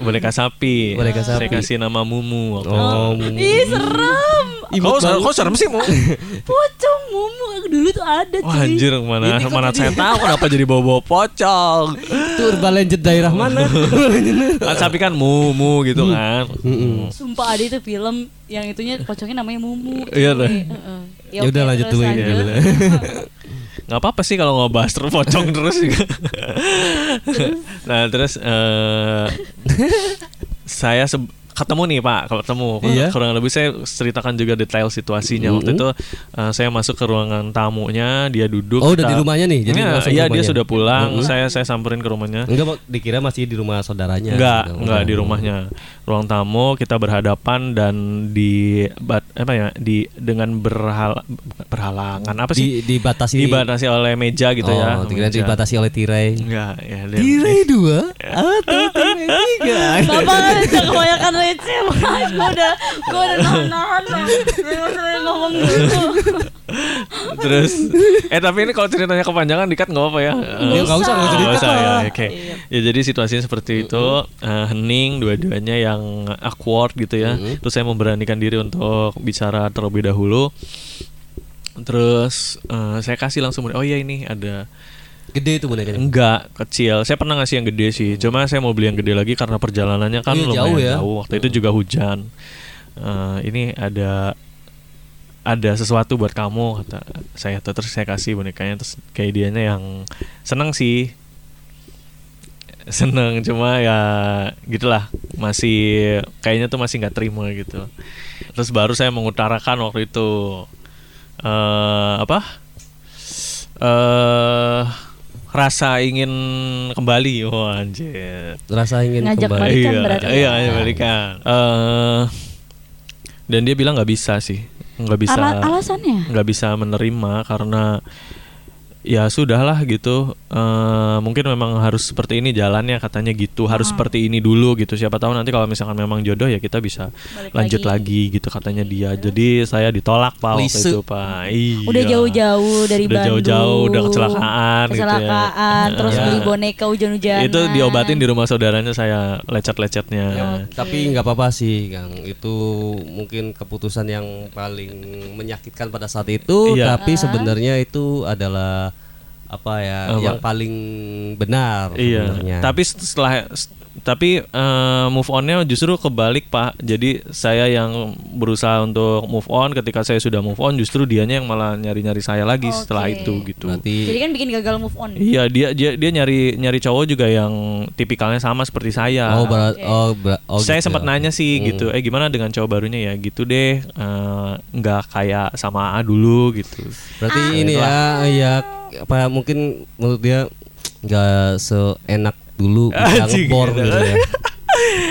Boneka sapi. Boneka Saya sapi. kasih nama Mumu. Waktu Oh, itu. Ih serem. Kau ser- kau serem sih mu? *laughs* Pocong mumu dulu tuh ada cuy. Wah anjir mana Ini kok mana jadi- saya tahu kenapa jadi bawa-bawa pocong. *laughs* Itu urban legend daerah mana? *laughs* Kan sapi kan Mumu gitu kan. Sumpah ada itu film yang itunya pocongnya namanya Mumu. Iya tuh. Heeh. Ya udah lanjut dulu dulu. Nggak apa-apa sih kalau ngebahas terus pocong *laughs* terus juga. nah terus eh *laughs* saya se- ketemu nih pak ketemu Iya. kurang lebih saya ceritakan juga detail situasinya waktu itu eh, saya masuk ke ruangan tamunya dia duduk Oh, udah kita- di rumahnya nih? Jadi Iya, langsung ke iya dia sudah pulang saya saya samperin ke rumahnya Enggak, Pak. dikira masih di rumah saudaranya. Enggak, Gitu. enggak di rumahnya. Ruang tamu kita berhadapan dan di bat, apa ya? di dengan berhal berhalangan apa sih? Di, dibatasi dibatasi oleh meja gitu ya. Oh, dikira meja. dibatasi oleh tirai. Enggak, ya. Tirai dua atau tirai tiga? Bapak kan udah kebanyakan *laughs* receh Mas *laughs* Gue udah Gue udah Jangan sering ngomong gitu Terus eh tapi ini kalau ceritanya kepanjangan dikat nggak apa ya? Nggak usah, nggak usah usah ya. Oke. Iya. Ya jadi situasinya seperti itu. eh, hening dua-duanya yang awkward gitu ya. Terus saya memberanikan diri untuk bicara terlebih dahulu. Terus eh, saya kasih langsung oh iya ini ada Gede itu bonekanya. enggak kecil. Saya pernah ngasih yang gede sih. Cuma saya mau beli yang gede lagi karena perjalanannya kan Iya, lumayan jauh jauh, ya. Waktu itu juga hujan. Eh, ini ada ada sesuatu buat kamu kata saya tuh terus saya kasih bonekanya terus kayak dianya yang seneng sih seneng cuma ya gitulah masih kayaknya tuh masih nggak terima gitu terus baru saya mengutarakan waktu itu eh apa eh rasa ingin kembali. Wah anjir. Rasa ingin Ngajak kembali. balikan iya berarti. iya ya? ngajak balikan. Eh, dan dia bilang nggak bisa sih. Nggak bisa Ala- Alasannya nggak bisa menerima karena ya sudahlah gitu Eh, mungkin memang harus seperti ini jalannya katanya gitu harus seperti ini dulu gitu siapa tahu nanti kalau misalkan memang jodoh ya kita bisa Balik lanjut lagi. lagi. gitu katanya dia jadi saya ditolak pak waktu itu pak iya Udah jauh-jauh dari Udah Bandung jauh-jauh, udah kecelakaan gitu ya. Kecelakaan Terus Ya. beli boneka hujan-hujanan itu diobatin di rumah saudaranya saya lecet-lecetnya Ya, Tapi nggak apa-apa sih, Kang. Itu mungkin keputusan yang paling menyakitkan pada saat itu. Iya. Tapi sebenarnya itu adalah apa ya, Apa? yang paling benar Iya. sebenarnya. Tapi setelah tapi eh, move onnya justru kebalik pak. Jadi saya yang berusaha untuk move on. Ketika saya sudah move on, justru dianya yang malah nyari-nyari saya lagi setelah Oke. itu gitu. berarti Jadi kan bikin gagal move on Iya dia dia dia nyari nyari cowok juga yang tipikalnya sama seperti saya. oh berat oh, berat- oh saya gitu sempat ya. nanya sih gitu. Eh gimana dengan cowok barunya ya? Gitu deh. eh, nggak kayak sama A dulu gitu. Berarti Ah. ini ya ya apa mungkin menurut dia nggak seenak dulu bisa Anjing, ngebor gitu. gitu ya. *laughs*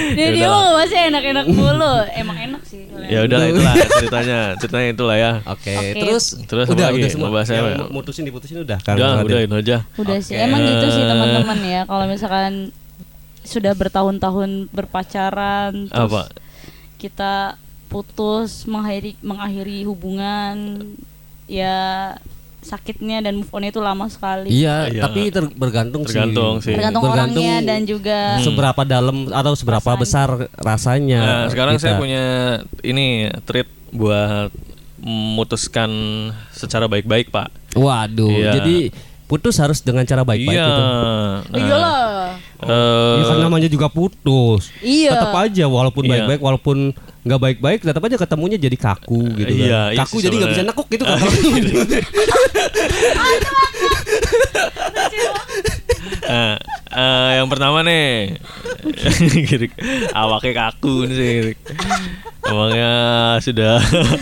Dia dia mah masih enak-enak mulu. Emang enak sih. Ya udah itulah ceritanya, ceritanya itulah ya. Oke, Oke. terus Terus apa udah lagi? udah semua. Mau bahas Yang apa ya? mu- mutusin diputusin udah. Kang Udah, udah itu aja. Udah sih. Oke. Emang gitu sih teman-teman ya. Kalau *laughs* misalkan sudah bertahun-tahun berpacaran terus Apa? kita putus mengakhiri mengakhiri hubungan ya sakitnya dan move on itu lama sekali. Iya, Iya. tapi ter- bergantung, Tergantung sih. Tergantung, Bergantung orangnya dan juga seberapa dalam atau seberapa Perasaan. besar rasanya. Nah, sekarang saya kita. punya ini treat buat memutuskan secara baik-baik, Pak. Waduh, Iya. jadi putus harus dengan cara baik-baik iya. gitu. Nah, iyalah. eh, Ya kan namanya juga putus. Iya. Tetap aja walaupun Iya. baik-baik walaupun nggak baik-baik tetap aja ketemunya jadi kaku gitu kan. Iya, iya kaku jadi nggak bisa nekuk gitu kan. *laughs* Nah, eh, yang pertama nih, *laughs* Girik. awaknya kaku nih sih. Girik. Emangnya sudah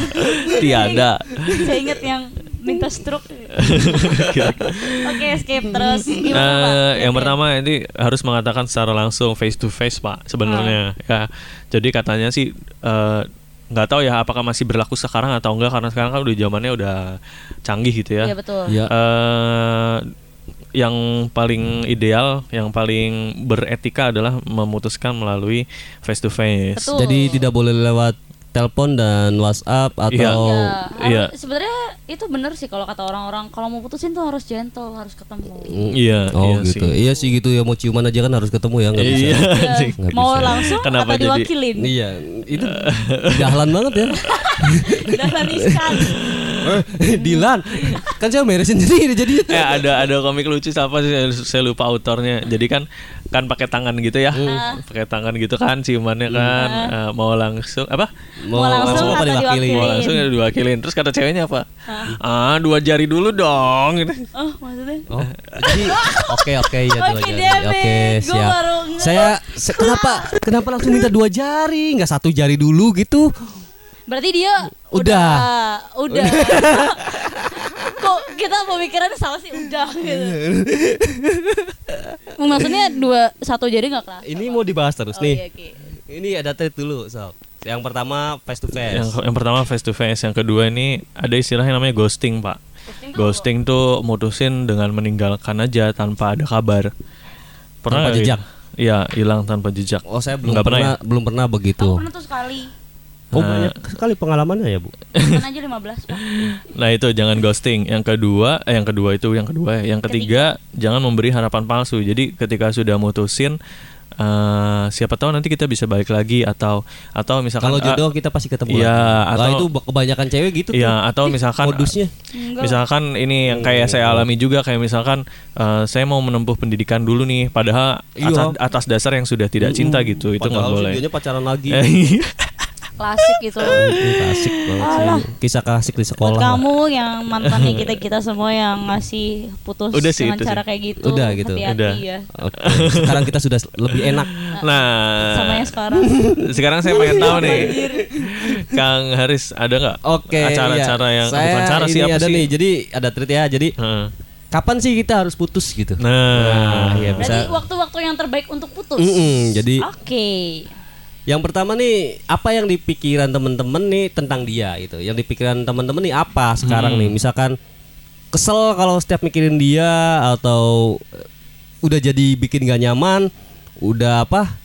*laughs* tiada. Saya ingat yang minta stroke. *laughs* Oke, skip terus. Gimana, Pak? Eh, yang Oke. pertama ini harus mengatakan secara langsung face to face pak sebenarnya Ah. ya jadi katanya sih eh, nggak tahu ya apakah masih berlaku sekarang atau enggak karena sekarang kan udah zamannya udah canggih gitu ya Iya betul. Iya. Eh, yang paling ideal yang paling beretika adalah memutuskan melalui face to face Betul. Jadi tidak boleh lewat telepon dan WhatsApp atau Iya. Ya, Iya. harus- sebenarnya itu bener sih kalau kata orang-orang kalau mau putusin tuh harus gentle, harus ketemu. iya Oh iya gitu. sih. Iya sih gitu ya mau ciuman aja kan harus ketemu ya nggak bisa. *laughs* iya Ya, anjing. Nggak mau bisa. langsung Kenapa atau jadi- diwakilin? Iya, itu *laughs* jalan banget ya. *laughs* Dahlan Iskan. Eh, Dilan, kan saya beresin sendiri jadi. eh ada ada komik lucu siapa sih saya, saya lupa autornya jadi kan kan pakai tangan gitu ya Hmm. pakai tangan gitu kan ciumannya kan eh, mau langsung apa Mau langsung apa atau diwakili? mau Diwakilin. langsung ya diwakilin terus kata ceweknya apa ah dua jari dulu dong gitu. Oh, maksudnya? Oh, jadi oke oke ya dua Oke, jari. Oke, siap. Saya se- kenapa kenapa langsung minta dua jari, nggak satu jari dulu gitu? Berarti dia Udah. udah. *laughs* Kok kita pemikiran sama sih udah gitu. Maksudnya dua satu jari nggak kelas. Ini mau dibahas terus Oh, nih. iya, oke. Ini ada treat dulu, sob. Yang pertama face to face. yang yang pertama face to face yang kedua ini ada istilah yang namanya ghosting pak Ghosting tuh ghosting tuh mutusin dengan meninggalkan aja tanpa ada kabar pernah Tanpa nggak gitu? jejak? Iya hilang tanpa jejak Oh, saya belum Nggak pernah, pernah ya? belum pernah begitu. Aku pernah tuh sekali. Oh, banyak sekali pengalamannya ya, Bu. Kan aja 15 Pak. *laughs* Nah itu jangan ghosting. Yang kedua, eh, yang kedua itu yang kedua. ya. Yang ketiga, jangan memberi harapan palsu. Jadi ketika sudah mutusin, eh, siapa tahu nanti kita bisa balik lagi atau atau misalkan Kalau ah, jodoh kita pasti ketemu. iya, lagi. Lah, atau- itu kebanyakan cewek gitu tuh. Iya atau misalkan modusnya. Enggak. Misalkan ini yang kayak saya alami juga kayak misalkan eh, saya mau menempuh pendidikan dulu nih, padahal Iya. atas, atas dasar yang sudah tidak cinta gitu, itu nggak boleh. pacaran lagi. Iya. Klasik itu. Ini Klasik banget sih. Kisah klasik di Buat sekolah. kamu yang mantannya *laughs* kita kita semua yang ngasih putus Udah sih, dengan itu cara sih. kayak gitu. Udah gitu. Hati-hati Udah. ya. Oke, Sekarang kita sudah lebih enak. nah, Sama yang sekarang. *laughs* sekarang saya pengen tahu nih, Kang Haris ada nggak Oke. acara-cara iya. yang Saya bukan cara sih apa ada sih? nih. Jadi ada treat ya. Jadi Heeh. kapan sih kita harus putus gitu? Nah, iya Berarti bisa. waktu-waktu yang terbaik untuk putus. Mm-mm, jadi Oke. Yang pertama nih apa yang di pikiran temen-temen nih tentang dia gitu. Yang di pikiran temen-temen nih apa sekarang Hmm. nih? Misalkan kesel kalau setiap mikirin dia atau eh, udah jadi bikin gak nyaman, udah apa?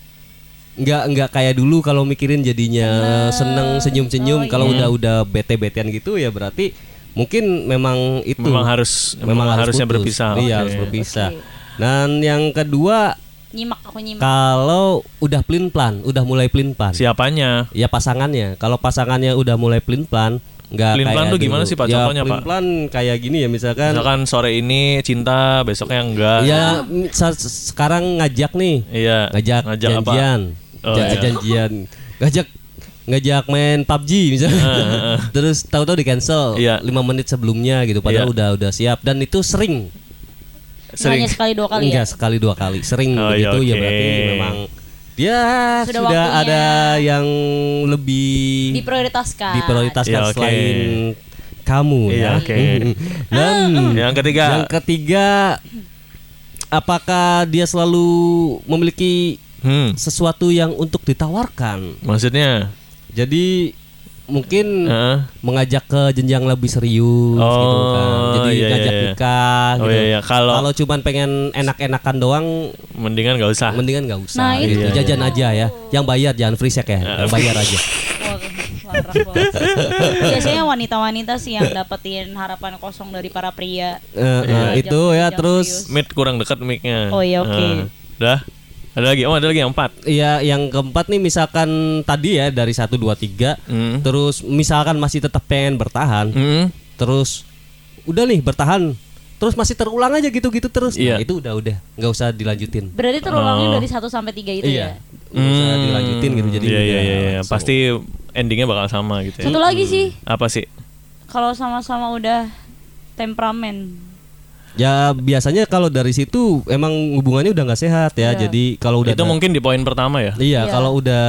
nggak nggak kayak dulu kalau mikirin jadinya seneng senyum-senyum Oh, kalau iya. udah udah bete-betean gitu ya berarti mungkin memang itu Memang harus- memang harusnya putus. berpisah. iya Oke. harus berpisah Oke. dan yang kedua Nyimak aku nyimak. kalau udah plin plan udah mulai plin plan siapanya? ya pasangannya kalau pasangannya udah mulai plin plan nggak Plin plan tuh gimana sih, Pak? ya, Contohnya, plin Pak? plan kayak gini ya misalkan Misalkan sore ini cinta, besoknya enggak. ya sekarang ngajak nih Iya. ngajak, Ngajak apa? janjian Oh, Ja- iya. janjian ngajak ngajak main PUBG misalnya terus tahu-tahu di cancel Iya. lima menit sebelumnya gitu padahal Iya. udah udah siap dan itu sering Sering. Hanya sekali dua kali enggak ya. sekali dua kali sering Oh, iya, begitu ya oke. berarti memang dia Sudah sudah, ada yang lebih Diprioritaskan. diprioritaskan Iya, oke. selain kamu Iya, ya oke. dan Yang ketiga. yang ketiga apakah dia selalu memiliki Hmm. sesuatu yang untuk ditawarkan. Maksudnya? Jadi mungkin Heeh. mengajak ke jenjang lebih serius Oh, gitu kan. Jadi iya, ngajak iya, iya. nikah Oh gitu. iya, iya. Kalau- Kalau cuman pengen enak-enakan doang Mendingan gak usah. mendingan nggak usah Nah, gitu. itu. Iya, Jajan aja ya. Yang bayar jangan free check ya. Yang bayar aja. Biasanya wanita-wanita sih yang dapetin harapan kosong dari para pria. Eh, eh, Iya. itu ya terus. Mid kurang dekat mic-nya. Oh, iya, oke. Eh, Dah. Ada lagi? Oh, ada lagi yang empat. Iya, yang keempat nih misalkan tadi ya dari 1 2 3 Hmm. terus misalkan masih tetap pengen bertahan, Hmm. terus udah nih bertahan, terus masih terulang aja gitu-gitu terus. Iya. Nah, itu udah udah nggak usah dilanjutin. Berarti terulangnya Oh. dari 1 sampai 3 itu iya. ya. Nggak usah dilanjutin gitu jadi Iya, iya, iya, iya. Pasti endingnya bakal sama gitu ya. Satu lagi sih, Apa sih? kalau sama-sama udah temperamen. Ya biasanya kalau dari situ emang hubungannya udah nggak sehat ya. Iya. Jadi kalau udah Itu mungkin di poin pertama ya. Iya, Iya. kalau udah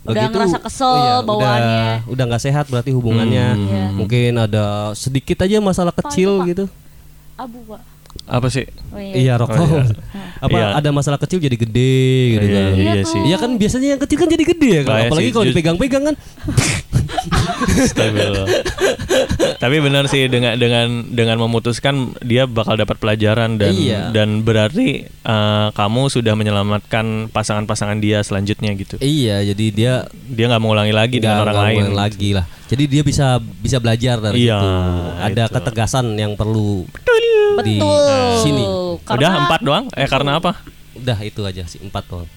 Udah ngerasa kesel udah- bawaannya. udah nggak sehat berarti hubungannya. Iya. Mungkin ada sedikit aja masalah kecil gitu. Abu, Pak. Apa sih? Oh, Iya, rokok. Oh, iya. *laughs* Apa Iya. ada masalah kecil jadi gede gitu Iya, kan. iya Iya sih. Iya kan biasanya yang kecil kan jadi gede ya, kalau- Bahaya apalagi kalau dipegang-pegang kan. *laughs* Astagfirullah. Tapi benar sih dengan dengan dengan memutuskan dia bakal dapat pelajaran dan Iya. dan berarti eh, kamu sudah menyelamatkan pasangan-pasangan dia selanjutnya gitu. iya, jadi dia Dia nggak mau ulangi lagi dengan nggak orang nggak lain. lagi lah. Jadi dia bisa bisa belajar dari Iya, situ. Ada itu. ketegasan yang perlu di Betul. sini. Karena Udah empat doang? Eh karena apa? Udah itu aja sih empat doang.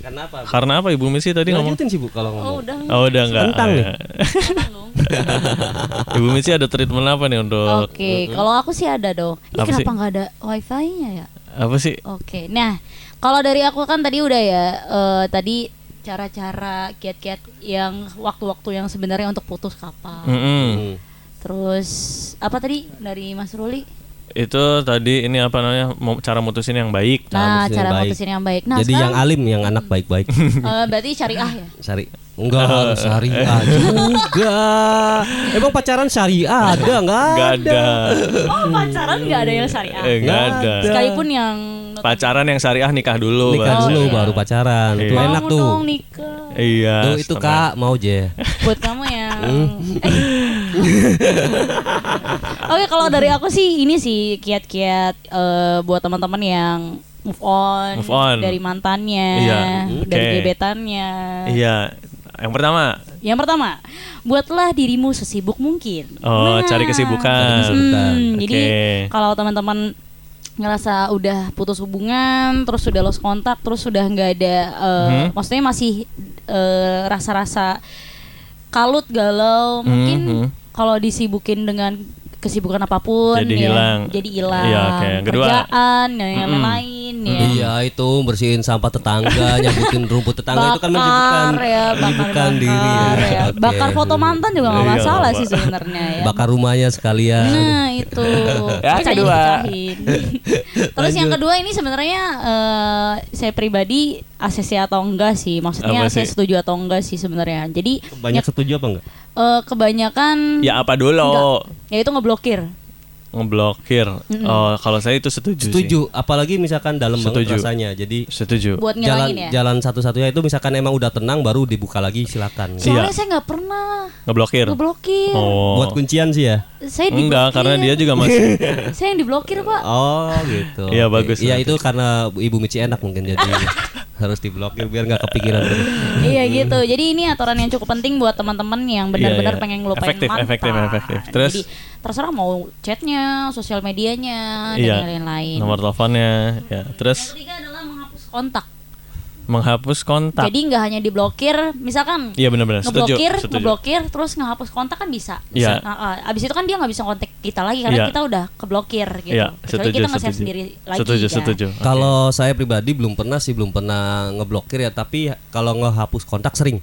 Karena apa? Karena apa Ibu Misi tadi ngomong? Lanjutin sih Bu kalau Oh, ngomong. udah. Oh udah enggak. Kentang nih. *laughs* Ibu Misi ada treatment apa nih untuk Oke, kalau aku sih ada dong. Ini Apa kenapa nggak ada wifi-nya ya? apa sih? Oke, nah kalau dari aku kan tadi udah ya, eh, tadi cara-cara kiat-kiat yang waktu-waktu yang sebenarnya untuk putus kapan. Mm-mm. Hmm. Terus apa tadi dari Mas Ruli? Itu tadi ini apa namanya? Cara mutusin yang baik. Nah, mutusin cara yang baik. mutusin yang baik. Nah, Jadi yang alim, yang anak baik-baik. *laughs* eh, berarti syariah ya. Syari. Enggak harus *laughs* syariah juga. Emang pacaran syariah ada enggak? Enggak ada. Oh, pacaran nggak ada yang syariah. Eh, enggak Nggak ada. Sekalipun yang Pacaran yang syariah nikah dulu. Nikah baru. dulu iya. baru pacaran. Itu enak Mau tuh. dong nikah. Iya. Tuh itu. Kak mau je. buat kamu yang Hmm. *laughs* Oke kalau dari aku sih ini sih kiat-kiat eh, buat teman-teman yang move on, Move on. dari mantannya, Iya, dari oke. gebetannya. Iya. Yang pertama, Yang pertama, buatlah dirimu sesibuk mungkin. oh Nah. cari kesibukan. Cari kesibukan. Hmm, Oke. Jadi kalau teman-teman ngerasa udah putus hubungan, terus sudah lost kontak, terus sudah nggak ada, eh, Mhm. maksudnya masih eh, rasa-rasa kalut galau, mungkin Mhm. Kalau disibukin dengan kesibukan apa pun, Jadi ya, hilang. jadi hilang. Yang kedua. kerjaan, dan yang Mhm. Lain, ya. Iya itu bersihin sampah tetangga, *laughs* nyabutin rumput tetangga itu kan menyibukkan, ya, bakar, menyibukkan bakar, diri. ya. Oke. Bakar foto mantan juga nggak Iya, masalah sih sebenarnya ya. Bakar rumahnya sekalian. Nah itu *laughs* Ya, kedua. *laughs* Terus yang kedua ini sebenarnya eh, saya pribadi ACC atau enggak sih Maksudnya Apa saya sih? setuju atau enggak sih sebenarnya Jadi Banyak setuju apa enggak? eh, kebanyakan Ya apa dulu? ya itu ngeblokir Ngeblokir. Oh, kalau saya itu setuju. sih. Setuju, apalagi misalkan dalam banget Setuju. rasanya. Jadi Setuju. buat jalan ya jalan satu-satunya itu misalkan emang udah tenang baru dibuka lagi silakan. Iya. Soalnya saya nggak pernah Ngeblokir. ngeblokir Oh. Buat kuncian sih ya. Saya diblokir Enggak, karena dia juga masih Saya yang diblokir pak Oh gitu. Iya, bagus, Iya itu karena Ibu Mici enak mungkin jadi *laughs* harus diblokir biar nggak kepikiran terus. Iya gitu. Jadi ini aturan yang cukup penting buat teman-teman yang benar-benar Iya, iya. pengen ngelupain Efektif, mantan. efektif, efektif. Terus? Jadi terserah mau chatnya, sosial medianya, Iya. dan lain-lain. Nomor teleponnya. Ya. Yang Terus ketiga adalah menghapus kontak. Menghapus kontak. Jadi nggak hanya diblokir, misalkan Iya benar-benar. Setuju. ngeblokir, Setuju. ngeblokir, terus ngehapus kontak kan bisa. Iya. Nah, ah, abis itu kan dia nggak bisa kontak kita lagi karena Iya. kita udah keblokir gitu. Iya, Kecuali setuju, kita nge-save sendiri lagi. Setuju, kan. setuju. Oke. Kalau saya pribadi belum pernah sih belum pernah ngeblokir ya tapi kalau ngehapus kontak sering.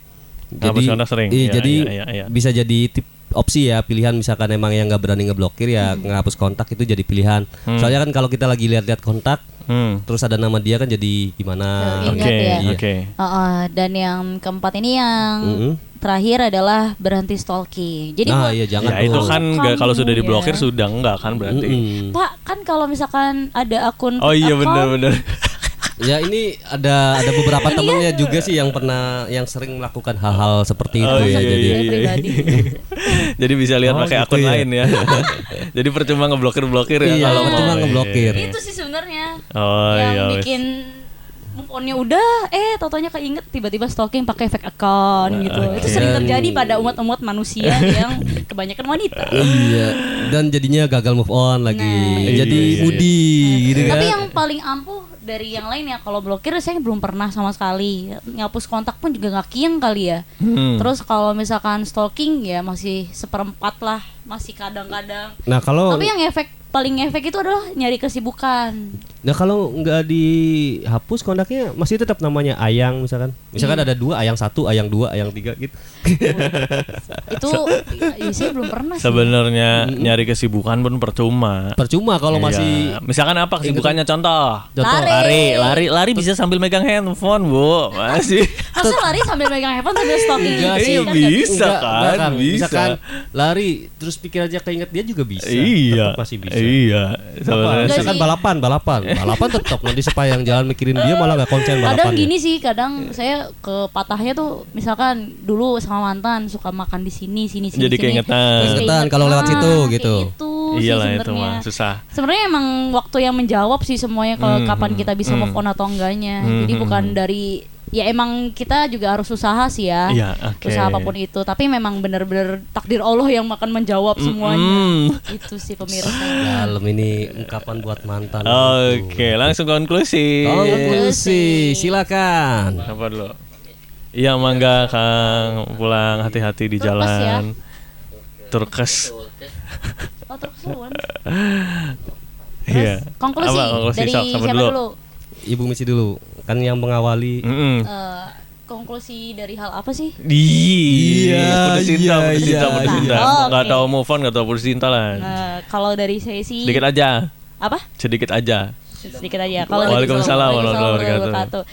Hapus kontak sering. Iya, Iya, jadi iya, iya, iya. bisa jadi tip opsi ya pilihan misalkan emang yang nggak berani ngeblokir ya ngehapus kontak itu jadi pilihan. Hmm. Soalnya kan kalau kita lagi lihat-lihat kontak Hmm. terus ada nama dia kan jadi gimana? Oke, ya. oke. Uh, uh, dan yang keempat ini yang Mm-mm. terakhir adalah berhenti stalking. Jadi Nah, iya jangan Ya itu kan nggak kalau sudah ya. diblokir sudah enggak kan berarti. Mm-mm. Pak kan kalau misalkan ada akun Oh iya account, benar-benar. *laughs* Ya ini ada ada beberapa *laughs* temennya juga sih yang pernah yang sering melakukan hal-hal seperti itu Oh, ya. iya, Jadi iya, iya. pribadi. *laughs* Jadi bisa lihat Oh, pakai gitu akun ya. lain ya. *laughs* Jadi percuma ngeblokir-blokir ya Iya, kalau percuma mau. ngeblokir. itu sih sebenarnya Oh yang iya. bikin move on-nya udah eh totonya keinget tiba-tiba stalking pakai fake account gitu itu sering terjadi pada umat-umat manusia yang kebanyakan wanita Iya, dan jadinya gagal move on lagi. Nah, Jadi iya, iya. mudi gitu kan. tapi yang paling ampuh dari yang lain ya. Kalau blokir saya belum pernah sama sekali. Ngapus kontak pun juga nggak kieng kali ya. Hmm. terus kalau misalkan stalking ya masih seperempat lah. Masih kadang-kadang. Nah, kalau tapi yang efek paling efek itu adalah nyari kesibukan Nah kalau nggak dihapus kontaknya masih tetap namanya Ayang misalkan. Misalkan ada dua Ayang satu, Ayang dua, Ayang tiga gitu. *laughs* itu ya, saya belum pernah sih. Sebenarnya nyari kesibukan pun percuma. Percuma kalau Iya. masih misalkan apa kesibukannya contoh? Contoh. Lari. Lari, lari, lari bisa sambil megang handphone, Bu. Masih. *laughs* Masa lari sambil megang handphone sambil stalking Enggak sih, Iya, kan bisa. Kan, enggak, bisa. Misalkan lari terus pikir aja keinget dia juga bisa. Iya. Tetap masih bisa. Iya. Misalkan sih. balapan, balapan, balapan tetap nanti sepanjang jalan mikirin dia malah nggak konsen balapan. Kadang gini sih, kadang saya ke patahnya tuh misalkan dulu sama mantan suka makan di sini, sini, sini. Jadi sini. keingetan. Keingetan keinget, kalau lewat ah, situ, gitu. Itu sih Iyalah itu mah susah. Sebenarnya emang waktu yang menjawab sih semuanya kalau Hmm, kapan kita bisa hmm. move on atau enggaknya. Hmm, Jadi hmm, bukan hmm. dari ya emang kita juga harus usaha sih ya. Iya, oke. Usaha apa pun itu, tapi memang benar-benar takdir Allah yang akan menjawab semuanya. Mm-mm. Itu sih pemirsa. Dalam ini ungkapan buat mantan. Oke, langsung konklusi. Konklusi, silakan. Apa dulu? Iya mangga Kang pulang hati-hati di Turkes ya. jalan. Turkes. Oh, keseruan. Iya. Konklusi, Apa konklusi? dari Sok, siapa dulu? Ibu Misi dulu, kan yang mengawali. Mm-mm. Eh, konklusi dari hal apa sih? Iya, putus cinta, iya, putus cinta, iya, putus iya. cinta. Oh, Nggak oke. tahu move on, nggak tahu putus cinta lah. Nah, kalau dari saya sih Sedikit aja, apa? sedikit aja. Sedikit aja. Kalau Waalaikumsalam warahmatullahi Waalaikumsalam wabarakatuh.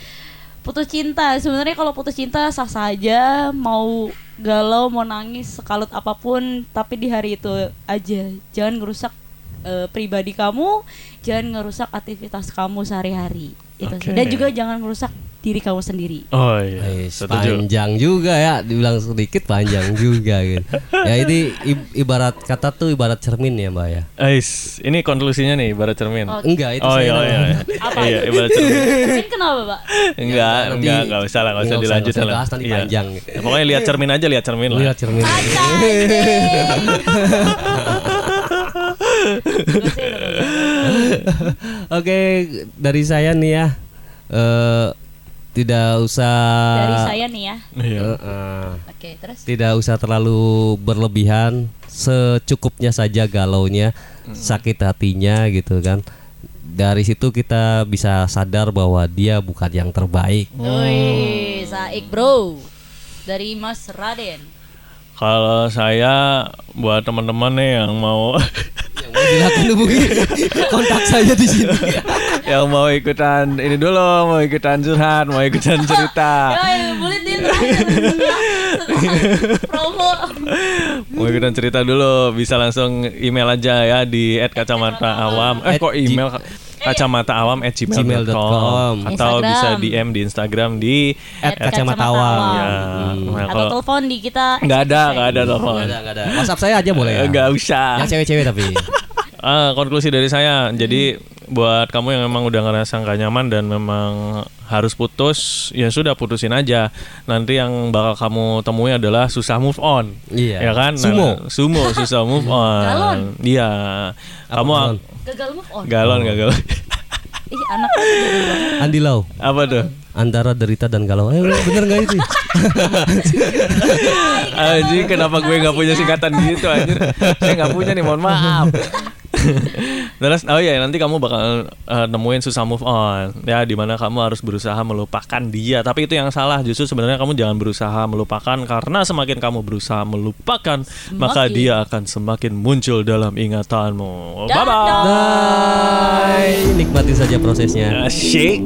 Putus cinta, sebenarnya kalau putus cinta sah saja, mau galau, mau nangis, sekalut apa pun, tapi di hari itu aja. Jangan ngerusak eh, pribadi kamu, jangan ngerusak aktivitas kamu sehari-hari. Itu. Oke. Dan juga jangan ngerusak diri kamu sendiri. Oh iya, setuju. panjang juga ya, dibilang sedikit panjang juga gitu. Ya ini ibarat kata tuh ibarat cermin ya mbak ya. Ais, ini konklusinya nih, ibarat cermin. Oh, Enggak itu Oh saya iya, nanya. iya, iya. *laughs* Apa? Iya, ibarat cermin. Mungkin kenapa, Pak? Enggak, nanti- enggak, enggak usah lah, enggak usah Nggak usah, dilanjut lah. nanti Iya. panjang. Ya, pokoknya lihat cermin aja, lihat cermin lah. Lihat cermin. *laughs* Oke, dari saya nih ya. eh tidak usah Dari saya nih ya. Iya. Eh, Oke, terus? tidak usah terlalu berlebihan, secukupnya saja galaunya, sakit hatinya gitu kan. Dari situ kita bisa sadar bahwa dia bukan yang terbaik. Wih, Saik bro Dari Mas Raden Kalau saya buat teman-teman nih yang mau Yang mau dilakukan hubungi kontak saya di sini. *laughs* yang mau ikutan ini dulu, mau ikutan curhat, mau ikutan cerita. Ya, Mau ikutan cerita dulu bisa langsung email aja ya di @kacamataawam. Eh kok email kacamataawam@gmail.com gmail.com. atau Instagram. bisa DM di Instagram di At Kacamatawam. ya. Hmm. Nah, Atau telepon di kita nggak ada, nggak ada telepon. Nggak ada, nggak ada. WhatsApp saya aja boleh ya. Nggak usah. Yang cewek-cewek tapi. *laughs* Ah, konklusi dari saya. Jadi buat kamu yang memang udah ngerasa nggak nyaman dan memang harus putus, ya sudah putusin aja. Nanti yang bakal kamu temui adalah susah move on. Iya. Ya kan? Nah, Sumo. sumo susah move *laughs* on. Galon. Iya. Kamu galon? Gagal move on galon gak galon? Ih anak gagal. Andi Lau. Apa tuh? Antara derita dan galau. Eh bener nggak itu? *laughs* Anjing kenapa gue nggak punya singkatan gitu anjir Saya nggak punya nih mohon maaf *laughs* Terus oh iya nanti kamu bakal eh, nemuin susah move on. Ya di mana kamu harus berusaha melupakan dia. Tapi itu yang salah. Justru sebenarnya kamu jangan berusaha melupakan. Karena semakin kamu berusaha melupakan maka Semakin. dia akan semakin muncul dalam ingatanmu. Bye bye Bye. Nikmati saja prosesnya. asyik